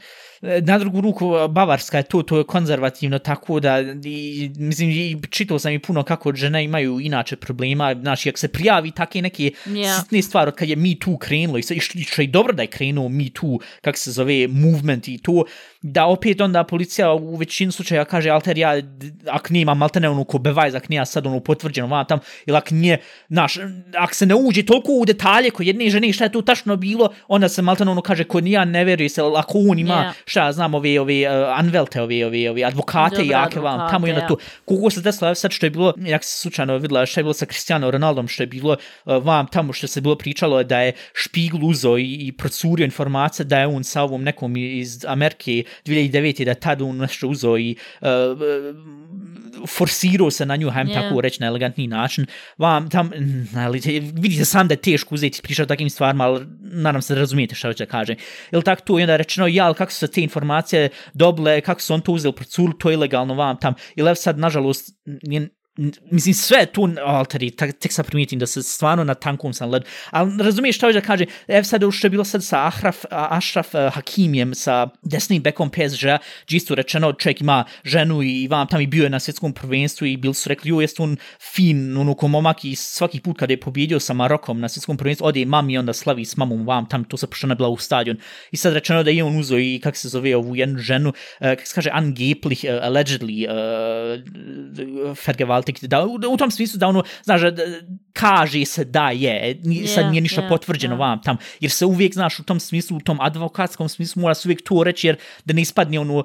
S2: na drugu ruku Bavarska je to, to je konzervativno tako da i, mislim i čitao sam i puno kako žene imaju inače problema, znaš, jak se prijavi take neke
S1: Ja.
S2: sitne stvari od kad je Me Too krenulo i, što, je dobro da je krenuo Me Too, kak se zove, movement i to, da opet onda policija u većini slučaja kaže, alter ja, d- ak nema maltene ono ko bevajz, ak nije sad ono potvrđeno van tam, ili ak nije, znaš, ak se ne uđe toliko u detalje ko jedne žene šta je tu tačno bilo, onda se maltene ono kaže ko nija ne veruje se, ako on ima,
S1: Ja.
S2: Šta ja znam, ove, ove uh, anvelte, ove, ove, ove advokate
S1: Dobre
S2: jake vam,
S1: advokate,
S2: tamo i onda tu, koliko se desilo, sad što je bilo, jak se slučajno videla, što je bilo sa Cristiano Ronaldom, što je bilo uh, vam tamo što se bilo pričalo da je Špigl uzo i, i procurio informacije da je on sa ovom nekom iz Amerike 2009. da tad on nešto uzo i uh, forsirao se na nju, hajem
S1: Je.
S2: yeah. tako reći na elegantni način. Vam tam, mm, ali, te- vidite sam da je teško uzeti pričati o takim stvarima, ali nadam se da razumijete što hoće da kaže. Ili tako tu, i onda rečeno, ja, ali kako su se te informacije dobile, kako su on to uzeli, procurili, to je ilegalno vam tam. Ili evo sad, nažalost, mislim sve tu alteri, tak, tek sam primijetim da se stvarno na tankom sam led, ali razumiješ što hoće da kaže, ev sad što je bilo sad sa Ahraf, Ashraf e, Ašraf uh, Hakimijem, sa desnim bekom PSG, gdje isto rečeno, čovjek ima ženu i vam tam i bio je na svjetskom prvenstvu i bili su rekli, jo, jeste on fin, ono ko momak i svaki put kada je pobjedio sa Marokom na svjetskom prvenstvu, ode mami i onda slavi s mamom vam tam, to se pošto ne bila u stadion. I sad rečeno da je on uzo i kak se zove ovu jednu ženu, uh, kak se kaže, angeblich, uh, e, allegedly, uh, tek, da, u, u tom smislu da ono, znaš, da, kaže se da je, ni, sad
S1: Je,
S2: nije ništa
S1: je,
S2: potvrđeno
S1: je.
S2: vam tam, jer se uvijek, znaš, u tom smislu, u tom advokatskom smislu mora se uvijek to reći, jer da ne ispadne ono,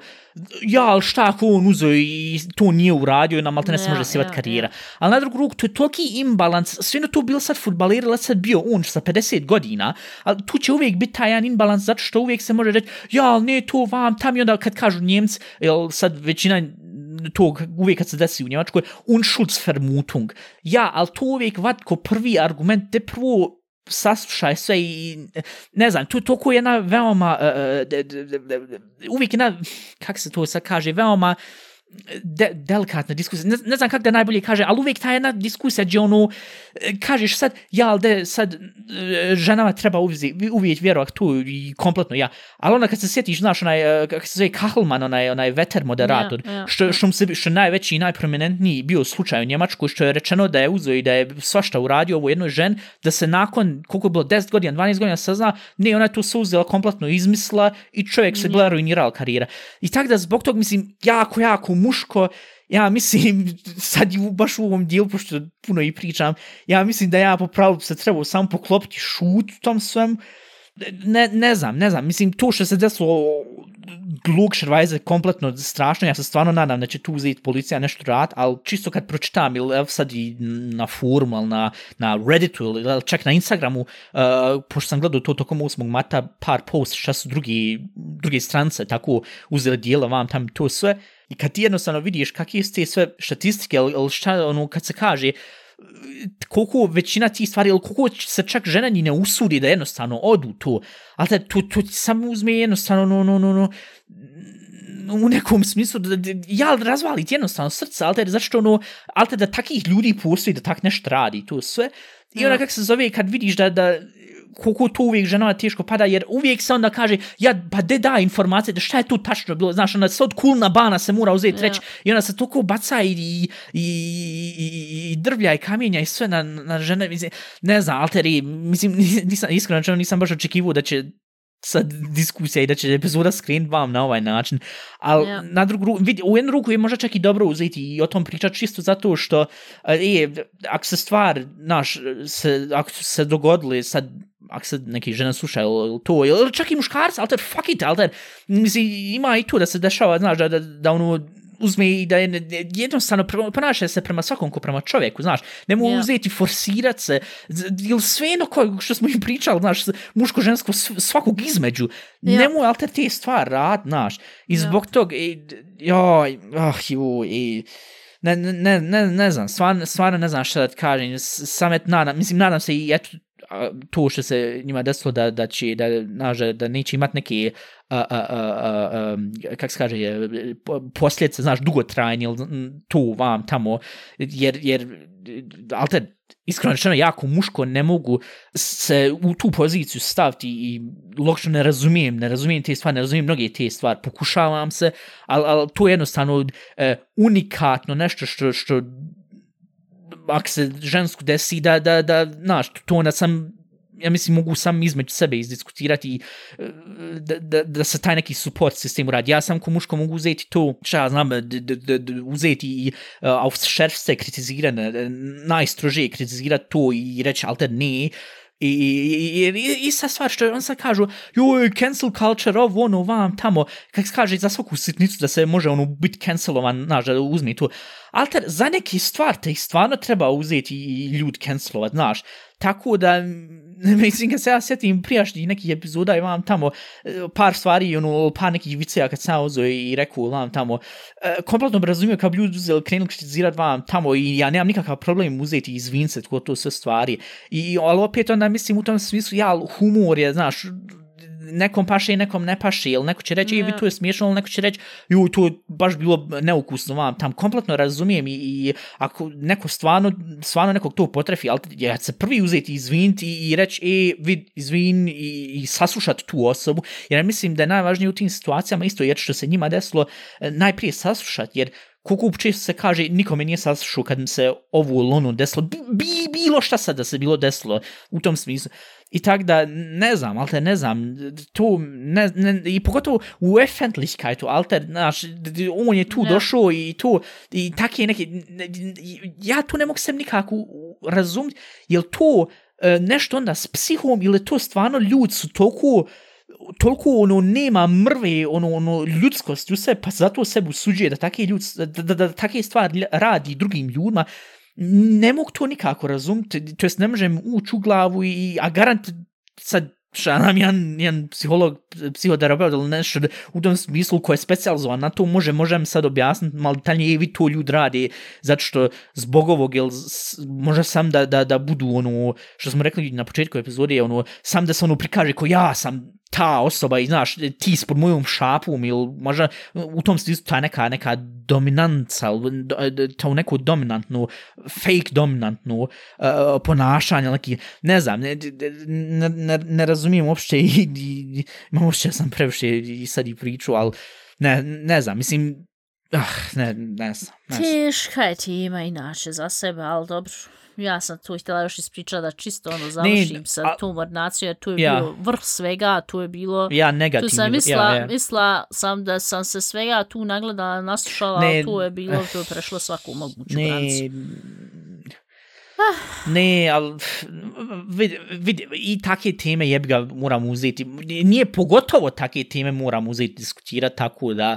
S2: ja, ali šta ako on uzeo i to nije uradio, nam malte ne se može sivat
S1: ja,
S2: karijera. Ali na drugu ruku, to je toliki imbalans, sve to bilo sad futbaler, ali sad bio on sa 50 godina, ali tu će uvijek biti taj jedan imbalans, zato što uvijek se može reći, ja, ali ne, to vam, tam i onda kad kažu Njemci, jel sad većina tog, uvijek kad se desi u Njemačkoj, Unschuldsvermutung. Ja, ali to uvijek vat ko prvi argument, te prvo saslušaj sve i ne znam, to je toliko jedna veoma uh, de, de, de, de, uvijek jedna, kak se to sad kaže, veoma de, delikatna diskusija, ne, ne znam kako da najbolje kaže, ali uvijek ta jedna diskusija gdje ono, e, kažeš sad, ja, ali de, sad e, ženama treba uvijek, uvijek vjerovat tu i kompletno ja, ali onda kad se sjetiš, znaš, onaj, e, kako se zove, Kahlman, onaj, onaj veter moderator,
S1: Ja, ja,
S2: što, što, mu se, što najveći i najprominentniji bio slučaj u Njemačkoj, što je rečeno da je uzeo i da je svašta uradio ovo jednoj žen, da se nakon, koliko je bilo, 10 godina, 12 godina sazna, ne, ona je to se uzela kompletno izmisla i čovjek se bila ruinirala karijera. I tako da zbog tog, mislim, jako, jako muško, ja mislim, sad u- baš u ovom dijelu, pošto puno i pričam, ja mislim da ja po pravilu se trebao samo poklopiti šut u tom svem, ne, ne znam, ne znam, mislim, to što se desilo Luke Šervajze kompletno strašno, ja se stvarno nadam da će tu uzeti policija nešto rad, ali čisto kad pročitam, ili evo sad i na forumu, ili na, na Redditu, ili čak na Instagramu, uh, pošto sam gledao to tokom 8. mata, par post, šta su drugi, druge strance tako uzeli dijela vam tam to sve, i kad ti jednostavno vidiš kakve su te sve statistike, ili, ili šta, ono, kad se kaže, koliko većina tih stvari, ili koliko se čak žena ni ne usudi da jednostavno odu tu, ali da to, to ti samo uzme jednostavno, no, no, no, no, u nekom smislu, da, da, ja razvaliti jednostavno srce, ali da, zašto ono, ali da takih ljudi postoji da tak nešto radi, to sve. I onda
S1: Ja.
S2: kako se zove, kad vidiš da, da koliko to uvijek ženama teško pada, jer uvijek se onda kaže, ja, pa de da informacije, da šta je tu tačno bilo, znaš, onda se od kulna bana se mora uzeti
S1: Ja.
S2: reći, i onda se toliko baca i, i, i, i, i drvlja i kamenja i sve na, na žene, mislim, ne znam, alteri, mislim, nisam, iskreno rečeno, nisam baš očekivao da će sad diskusija i da će epizoda skrenut vam na ovaj način, ali
S1: Ja.
S2: na drugu ruku, vidi, u jednu ruku je možda čak i dobro uzeti i o tom pričati čisto zato što je, ako se stvar, naš, se, ako su se dogodili sad ako se neki žena sluša ili to, ili čak i muškarca, alter, fuck it, alter, mislim, ima i tu da se dešava, znaš, da, da, da ono, uzme i da je jednostavno ponaša se prema svakom ko prema čovjeku, znaš, ne mogu
S1: Ja.
S2: uzeti, forsirat se, ili sve jedno ko, što smo im pričali, znaš, muško, žensko, sv- svakog između,
S1: Ja.
S2: ne mogu alter te stvar rad, znaš, i zbog toga, i, joj, ah, ju, i, ne, ne, ne, ne, ne znam, stvarno, stvarno ne znam šta da ti kažem, s- sam et nadam, mislim, nadam se i eto, a, to što se njima desilo da, da će, da, znaš, da, neće imati neke, a, a, a, a, a, kak se kaže, posljedice, znaš, dugotrajne, ili tu, vam, tamo, jer, jer, ali te, iskreno rečeno, jako muško ne mogu se u tu poziciju staviti i logično ne razumijem, ne razumijem te stvari, ne razumijem mnoge te stvari, pokušavam se, ali, ali to je jednostavno e, unikatno nešto što, što ako se žensku desi da, da, da, znaš, to na sam, ja mislim, mogu sam između sebe izdiskutirati i, da, da, da se taj neki support sistem uradi. Ja sam ko muško mogu uzeti to, šta ja znam, d, d, d, d, uzeti i e, uh, auf šerfste kritizirane, najstrožije kritizirati to i reći, ali te ne, I, i, i, i, sa stvar što on sad kažu, joj, cancel culture, ovo, ono, vam, tamo, kak se kaže, za svaku sitnicu da se može, ono, biti cancelovan, znaš, da uzmi tu. Alter, za neki stvar te ih stvarno treba uzeti i ljud cancelovat, znaš. Tako da, mislim, kad se ja sjetim prijašnjih nekih epizoda imam tamo e, par stvari, ono, par nekih viceja kad sam ja i rekao vam tamo, e, kompletno bi razumio kad bi ljudi uzeli, krenuli kritizirat vam tamo i ja nemam nikakav problem uzeti iz izvin tko to sve stvari. I, ali opet onda mislim u tom smislu, ja, humor je, znaš, nekom paše i nekom ne paše, ili neko će reći,
S1: Ne.
S2: vi to je smiješno, ili neko će reći, ju, to je baš bilo neukusno vam, tam kompletno razumijem i, i ako neko stvarno, stvarno nekog to potrefi, ali ja se prvi uzeti i izviniti i, i reći, e, vid, izvin i, i saslušati tu osobu, jer ja mislim da je najvažnije u tim situacijama isto, jer što se njima desilo, e, najprije saslušati, jer koliko često se kaže, nikome nije saslušao kad se ovo ili ono desilo, bi, bi, bilo šta sad da se bilo desilo u tom smislu. I tak da, ne znam, alter, ne znam, to, ne, ne, i pogotovo u Effentlichkeit, alter, znaš, on je tu
S1: Ja.
S2: došao i to, i tak je neki, ne- ja tu ne mogu se nikako razumjeti, je li to e, nešto onda s psihom ili to stvarno ljudi su toliko toliko ono nema mrve ono ono ljudskosti u sebi pa zato sebi usuđuje da take ljudi da, da, da take stvari radi drugim ljudima. Ne mogu to nikako razumjeti to jest ne možem ući u glavu i a garant sad šta nam jedan, jedan psiholog, psihoterapeut ili nešto u tom smislu ko je specializovan na to, može, možem sad objasniti malo detaljnije, i vi to ljudi radi, zato što zbog ovog, jel, može sam da, da, da budu ono, što smo rekli na početku epizode, ono, sam da se ono prikaže ko ja sam ta osoba i znaš, ti ispod mojom šapom ili možda u tom smislu ta neka, neka dominanca, ili do- to neko dominantnu, fake dominantnu uh, e, ponašanje, neki, ne znam, ne, ne, ne, ne razumijem uopšte i, i, i imam uopšte sam previše i sad i priču, ali ne, ne znam, mislim, ah, ne, ne znam, ne znam.
S1: Teška je tema inače za sebe, ali dobro. Ja sam tu htjela još ispričati da čisto ono završim sa
S2: a-
S1: tom ordinacijom, jer tu je
S2: Ja.
S1: bio vrh svega, tu je bilo...
S2: Ja
S1: Tu
S2: negativno,
S1: sam mislila,
S2: ja, ja.
S1: mislila sam da sam se svega tu nagledala, naslušala,
S2: Ne,
S1: tu je bilo, tu je prešlo svaku moguću granicu.
S2: Ne, ne, ali vid, vid, i take teme jebi ga moram uzeti. Nije pogotovo take teme moram uzeti diskutirati tako da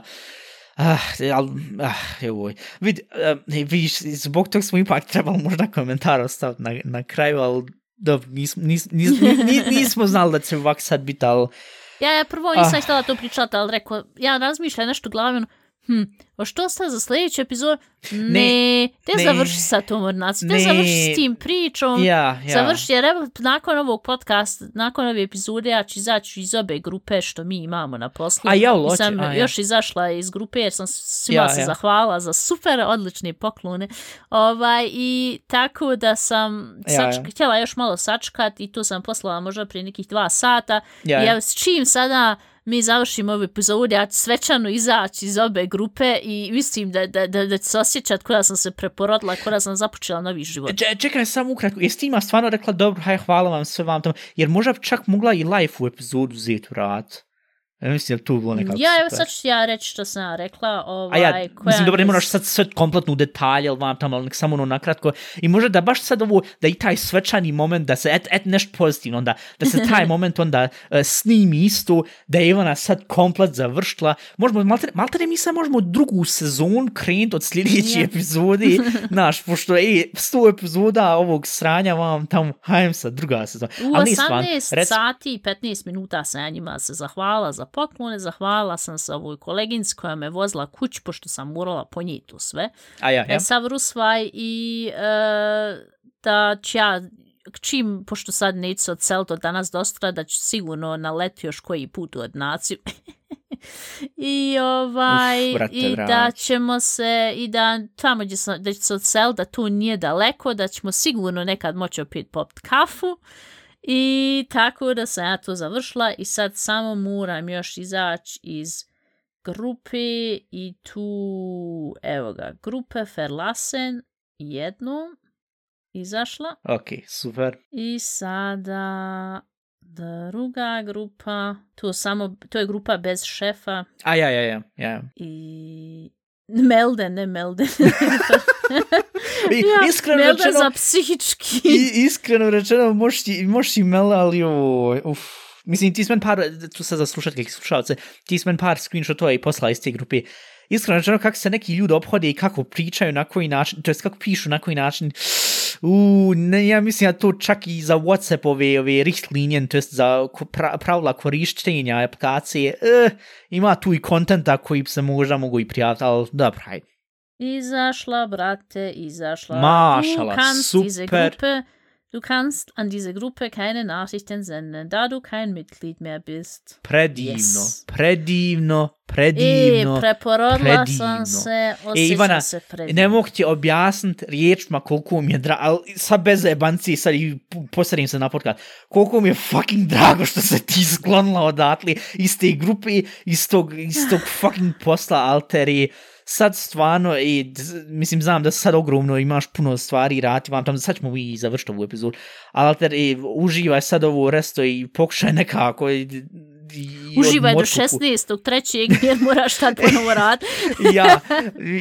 S2: Ah, ali, ah, evo, vid, uh, vidiš, zbog tog smo ipak trebali možda komentar ostaviti na, na kraju, ali dobro, nismo, nis, nis, nis, nismo znali da će ovak sad biti, ali
S1: Ja, ja prvo nisam
S2: Ah.
S1: htjela to pričati, ali rekao, ja razmišljam nešto ono, hm, o što ste za sljedeći epizod? Ne, te
S2: ne.
S1: završi sa tom ordinacijom, te završi s tim pričom,
S2: ja, ja.
S1: Završi, jer evo, nakon ovog podcasta, nakon ove epizode, ja ću izaći iz obe grupe što mi imamo na poslu.
S2: A jel,
S1: I
S2: hoće?
S1: sam
S2: A, ja.
S1: još izašla iz grupe jer sam svima
S2: Ja,
S1: se
S2: ja.
S1: zahvala za super, odlične poklone. Ovaj, I tako da sam
S2: Ja,
S1: sač,
S2: ja.
S1: htjela još malo sačkat i tu sam poslala možda prije nekih dva sata.
S2: Ja,
S1: I
S2: ja.
S1: s čim sada mi završimo ovu epizodu, ja ću svečano izaći iz obe grupe i mislim da, da, da, da ću se osjećati koja sam se preporodila, koja sam započela novi život.
S2: Če, čekaj samo ukratko, jesi ti ima stvarno rekla dobro, haj hvala vam sve vam tamo, jer možda čak mogla i live u epizodu uzeti u rad. Ja mislim da tu bilo nekako
S1: Ja, evo sad ću ja reći što sam ja rekla.
S2: A
S1: Ovaj,
S2: ja,
S1: koja
S2: mislim, dobro, ne moraš sad sve kompletno u detalje, ali vam tamo, ali nek samo ono nakratko. I možda da baš sad ovo, da i taj svečani moment, da se, et, et nešto pozitivno, onda, da se taj moment onda uh, snimi isto, da je Ivana sad komplet završila. Možemo, malte, malte mi sad možemo drugu sezonu krenuti od sljedeće
S1: Ja.
S2: epizode, znaš, pošto, ej, sto epizoda ovog sranja vam tamo, hajem sad, druga sezona.
S1: U
S2: Ali nije stvarno,
S1: 18
S2: rec-
S1: sati i 15 minuta ja njima se zahvala za poklone, zahvala sam se ovoj koleginci koja me vozila kuć, pošto sam morala ponijeti to sve.
S2: A ja, ja.
S1: Sav Rusvaj i e, da ću ja čim, pošto sad neću se odseliti od danas dostra, da ću sigurno naleti još koji put u ordinaciju. I ovaj
S2: Uf, brate,
S1: i da ćemo se i da tamo gdje sam, da ću se odseliti da tu nije daleko, da ćemo sigurno nekad moći opet popit kafu. I tako da sam ja to završila i sad samo moram još izaći iz grupe i tu, evo ga, grupe Verlassen jednu izašla
S2: Ok, super.
S1: i sada druga grupa, to, samo, to je grupa bez šefa
S2: A ja, ja, ja, ja.
S1: i Melden, ne Melden.
S2: I,
S1: ja,
S2: iskreno
S1: Melden
S2: rečeno,
S1: za psihički.
S2: I, iskreno rečeno, možeš ti mela, ali oj, uf. Mislim, ti si men par, tu sad za slušateljke slušalce, ti si men par screenshotova i posla iz te grupe. Iskreno rečeno, kako se neki ljudi obhode i kako pričaju, na koji način, to jest kako pišu, na koji način, u, ne, ja mislim da to čak i za Whatsapp ove, ove richtlinjen, to jest za pra, pravila korištenja aplikacije, eh, ima tu i kontenta koji se možda mogu i prijaviti, ali dobro, hajde.
S1: Izašla, brate, izašla.
S2: Mašala, super.
S1: Gruppe, du kannst an diese Gruppe keine Nachrichten senden, da du kein Mitglied mehr bist.
S2: Predivno,
S1: Yes.
S2: predivno,
S1: E,
S2: predivno.
S1: preporodila
S2: predivno.
S1: sam se,
S2: E, Ivana,
S1: se predivno.
S2: ne mogu ti objasniti riječima koliko mi je drago, ali sad bez jebanci, sad i p- posadim se na podcast, koliko mi je fucking drago što se ti sklonila odatle iz te grupe, iz tog, iz tog fucking posla alteri, sad stvarno, i, mislim, znam da sad ogromno imaš puno stvari rati vam tam, sad ćemo i završiti ovu epizodu, ali alter, i, uživaj sad ovo resto i pokušaj nekako, i, i
S1: Uživaj do
S2: odmotku-
S1: 16. trećeg jer moraš tad ponovo rad.
S2: ja,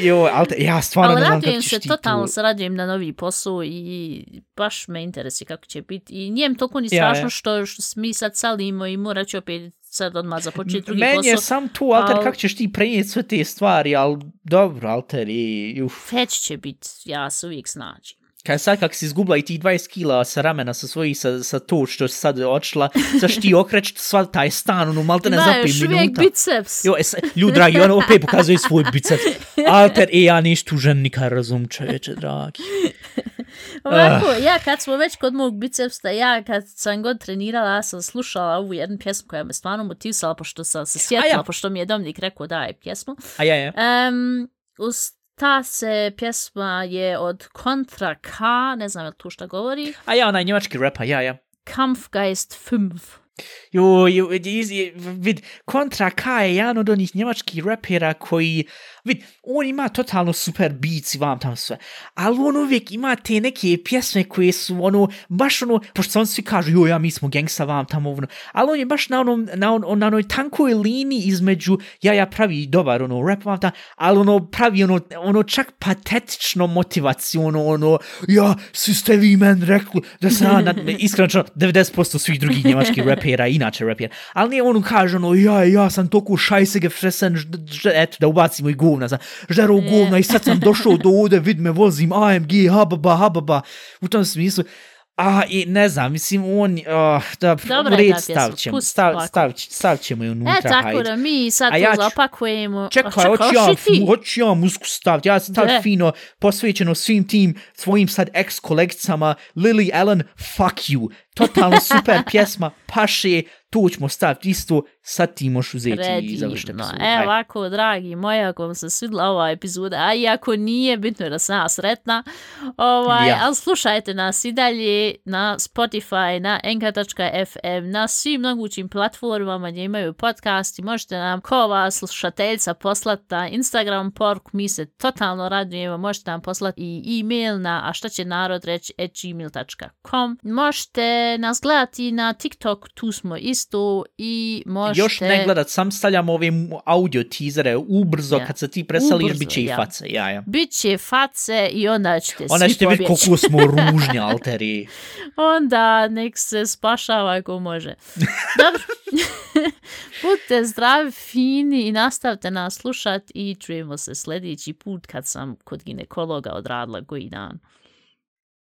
S2: jo, alter, ja stvarno
S1: Ali
S2: ne znam kako ćeš
S1: se,
S2: ti
S1: totalno se radujem na novi posao i baš me interesi kako će biti. I nijem toliko ni
S2: Ja, ja.
S1: strašno što, što mi sad salimo i morat ću opet sad odmah započeti drugi
S2: Meni je
S1: posao.
S2: sam tu, alter,
S1: al-
S2: kako ćeš ti prenijeti sve te stvari, ali dobro, alter, i, uf.
S1: Feć će biti, ja se uvijek snađi.
S2: Kaj sad kak si izgubila i ti 20 kila sa ramena sa svojih, sa, sa to što si sad odšla, sad što ti okreći sva taj stan, ono, malte ne za
S1: Ima
S2: 5
S1: još uvijek
S2: minuta.
S1: biceps.
S2: Jo, es, ljudi dragi, on opet pokazuje svoj biceps. Alter, e, ja niš tu žen nikad razum, čovječe, dragi.
S1: Ovako,
S2: Ah.
S1: ja kad smo već kod mog bicepsa, ja kad sam god trenirala, ja sam slušala ovu jednu pjesmu koja me stvarno motivisala, pošto sam se sjetila,
S2: ja.
S1: pošto mi je Dominik rekao daj pjesmu.
S2: A ja, ja.
S1: Um, uz ta se pjesma je od Contra K, ne znam je li tu šta govori,
S2: A ja, onaj njemački repa, ja, ja.
S1: Kampfgeist 5.
S2: Jo, jo, vid, Kontra K je jedan od onih njemačkih repera koji, vid, on ima totalno super beats i vam tam sve, ali on uvijek ima te neke pjesme koje su, ono, baš ono, pošto on svi kažu, jo, ja, mi smo gangsta vam tamo, ono, ali on je baš na onom, na, on, na onoj tankoj liniji između, ja, ja pravi dobar, ono, rap vam tam, ali ono, pravi, ono, ono, čak patetično motivacijono, ono, ja, svi ste vi men rekli da se ja, na, iskreno, čuo, 90% svih drugih njemačkih repera, inače repera, ali nije on kaže, ono, ja, ja sam toliko šajse gefresen, ž, ž, eto, da ubacimo i govna, žero
S1: Je.
S2: govna i sad sam došao do ovde, vid me vozim, AMG, hababa, hababa, u tom smislu, A, i ne znam, mislim, on, uh, da,
S1: Dobra
S2: u red
S1: pjesma,
S2: ćemo, stav, stav, stav ćemo je unutra,
S1: E, tako
S2: hajde.
S1: da mi sad
S2: A
S1: to
S2: ja
S1: zapakujemo.
S2: Čekaj, hoću ja, hoću ja muziku staviti. Ja sam
S1: De.
S2: staviti fino posvećeno svim tim svojim sad ex-kolegicama. Lily Allen, fuck you. Totalno super pjesma, paše, tu ćemo staviti isto. Sad ti možeš uzeti i završiti epizodu.
S1: E, ovako, dragi moji, ako vam se svidla ova epizoda, a i ako nije, bitno je da sam ja sretna, ovaj,
S2: Ja.
S1: ali slušajte nas i dalje na Spotify, na enka.fm, na svim mogućim platformama gdje imaju podcasti, možete nam ko vas slušateljca poslati na Instagram poruku, mi se totalno radujemo, možete nam poslati i e-mail na a šta će narod reći at gmail.com. Možete nas gledati na TikTok, tu smo isto i možete...
S2: Još ne gledat, sam stavljam ove audio teasere ubrzo
S1: Ja.
S2: kad se ti preseliš,
S1: Ubrzo,
S2: bit će i
S1: ja.
S2: face. Ja, ja.
S1: Biće face i onda ćete
S2: Onda
S1: svi
S2: ćete vidjeti koliko smo ružnji alteri.
S1: Onda nek se spašava ako može. Dobro. Budite zdravi, fini i nastavite nas slušat i čujemo se sljedeći put kad sam kod ginekologa odradila koji dan.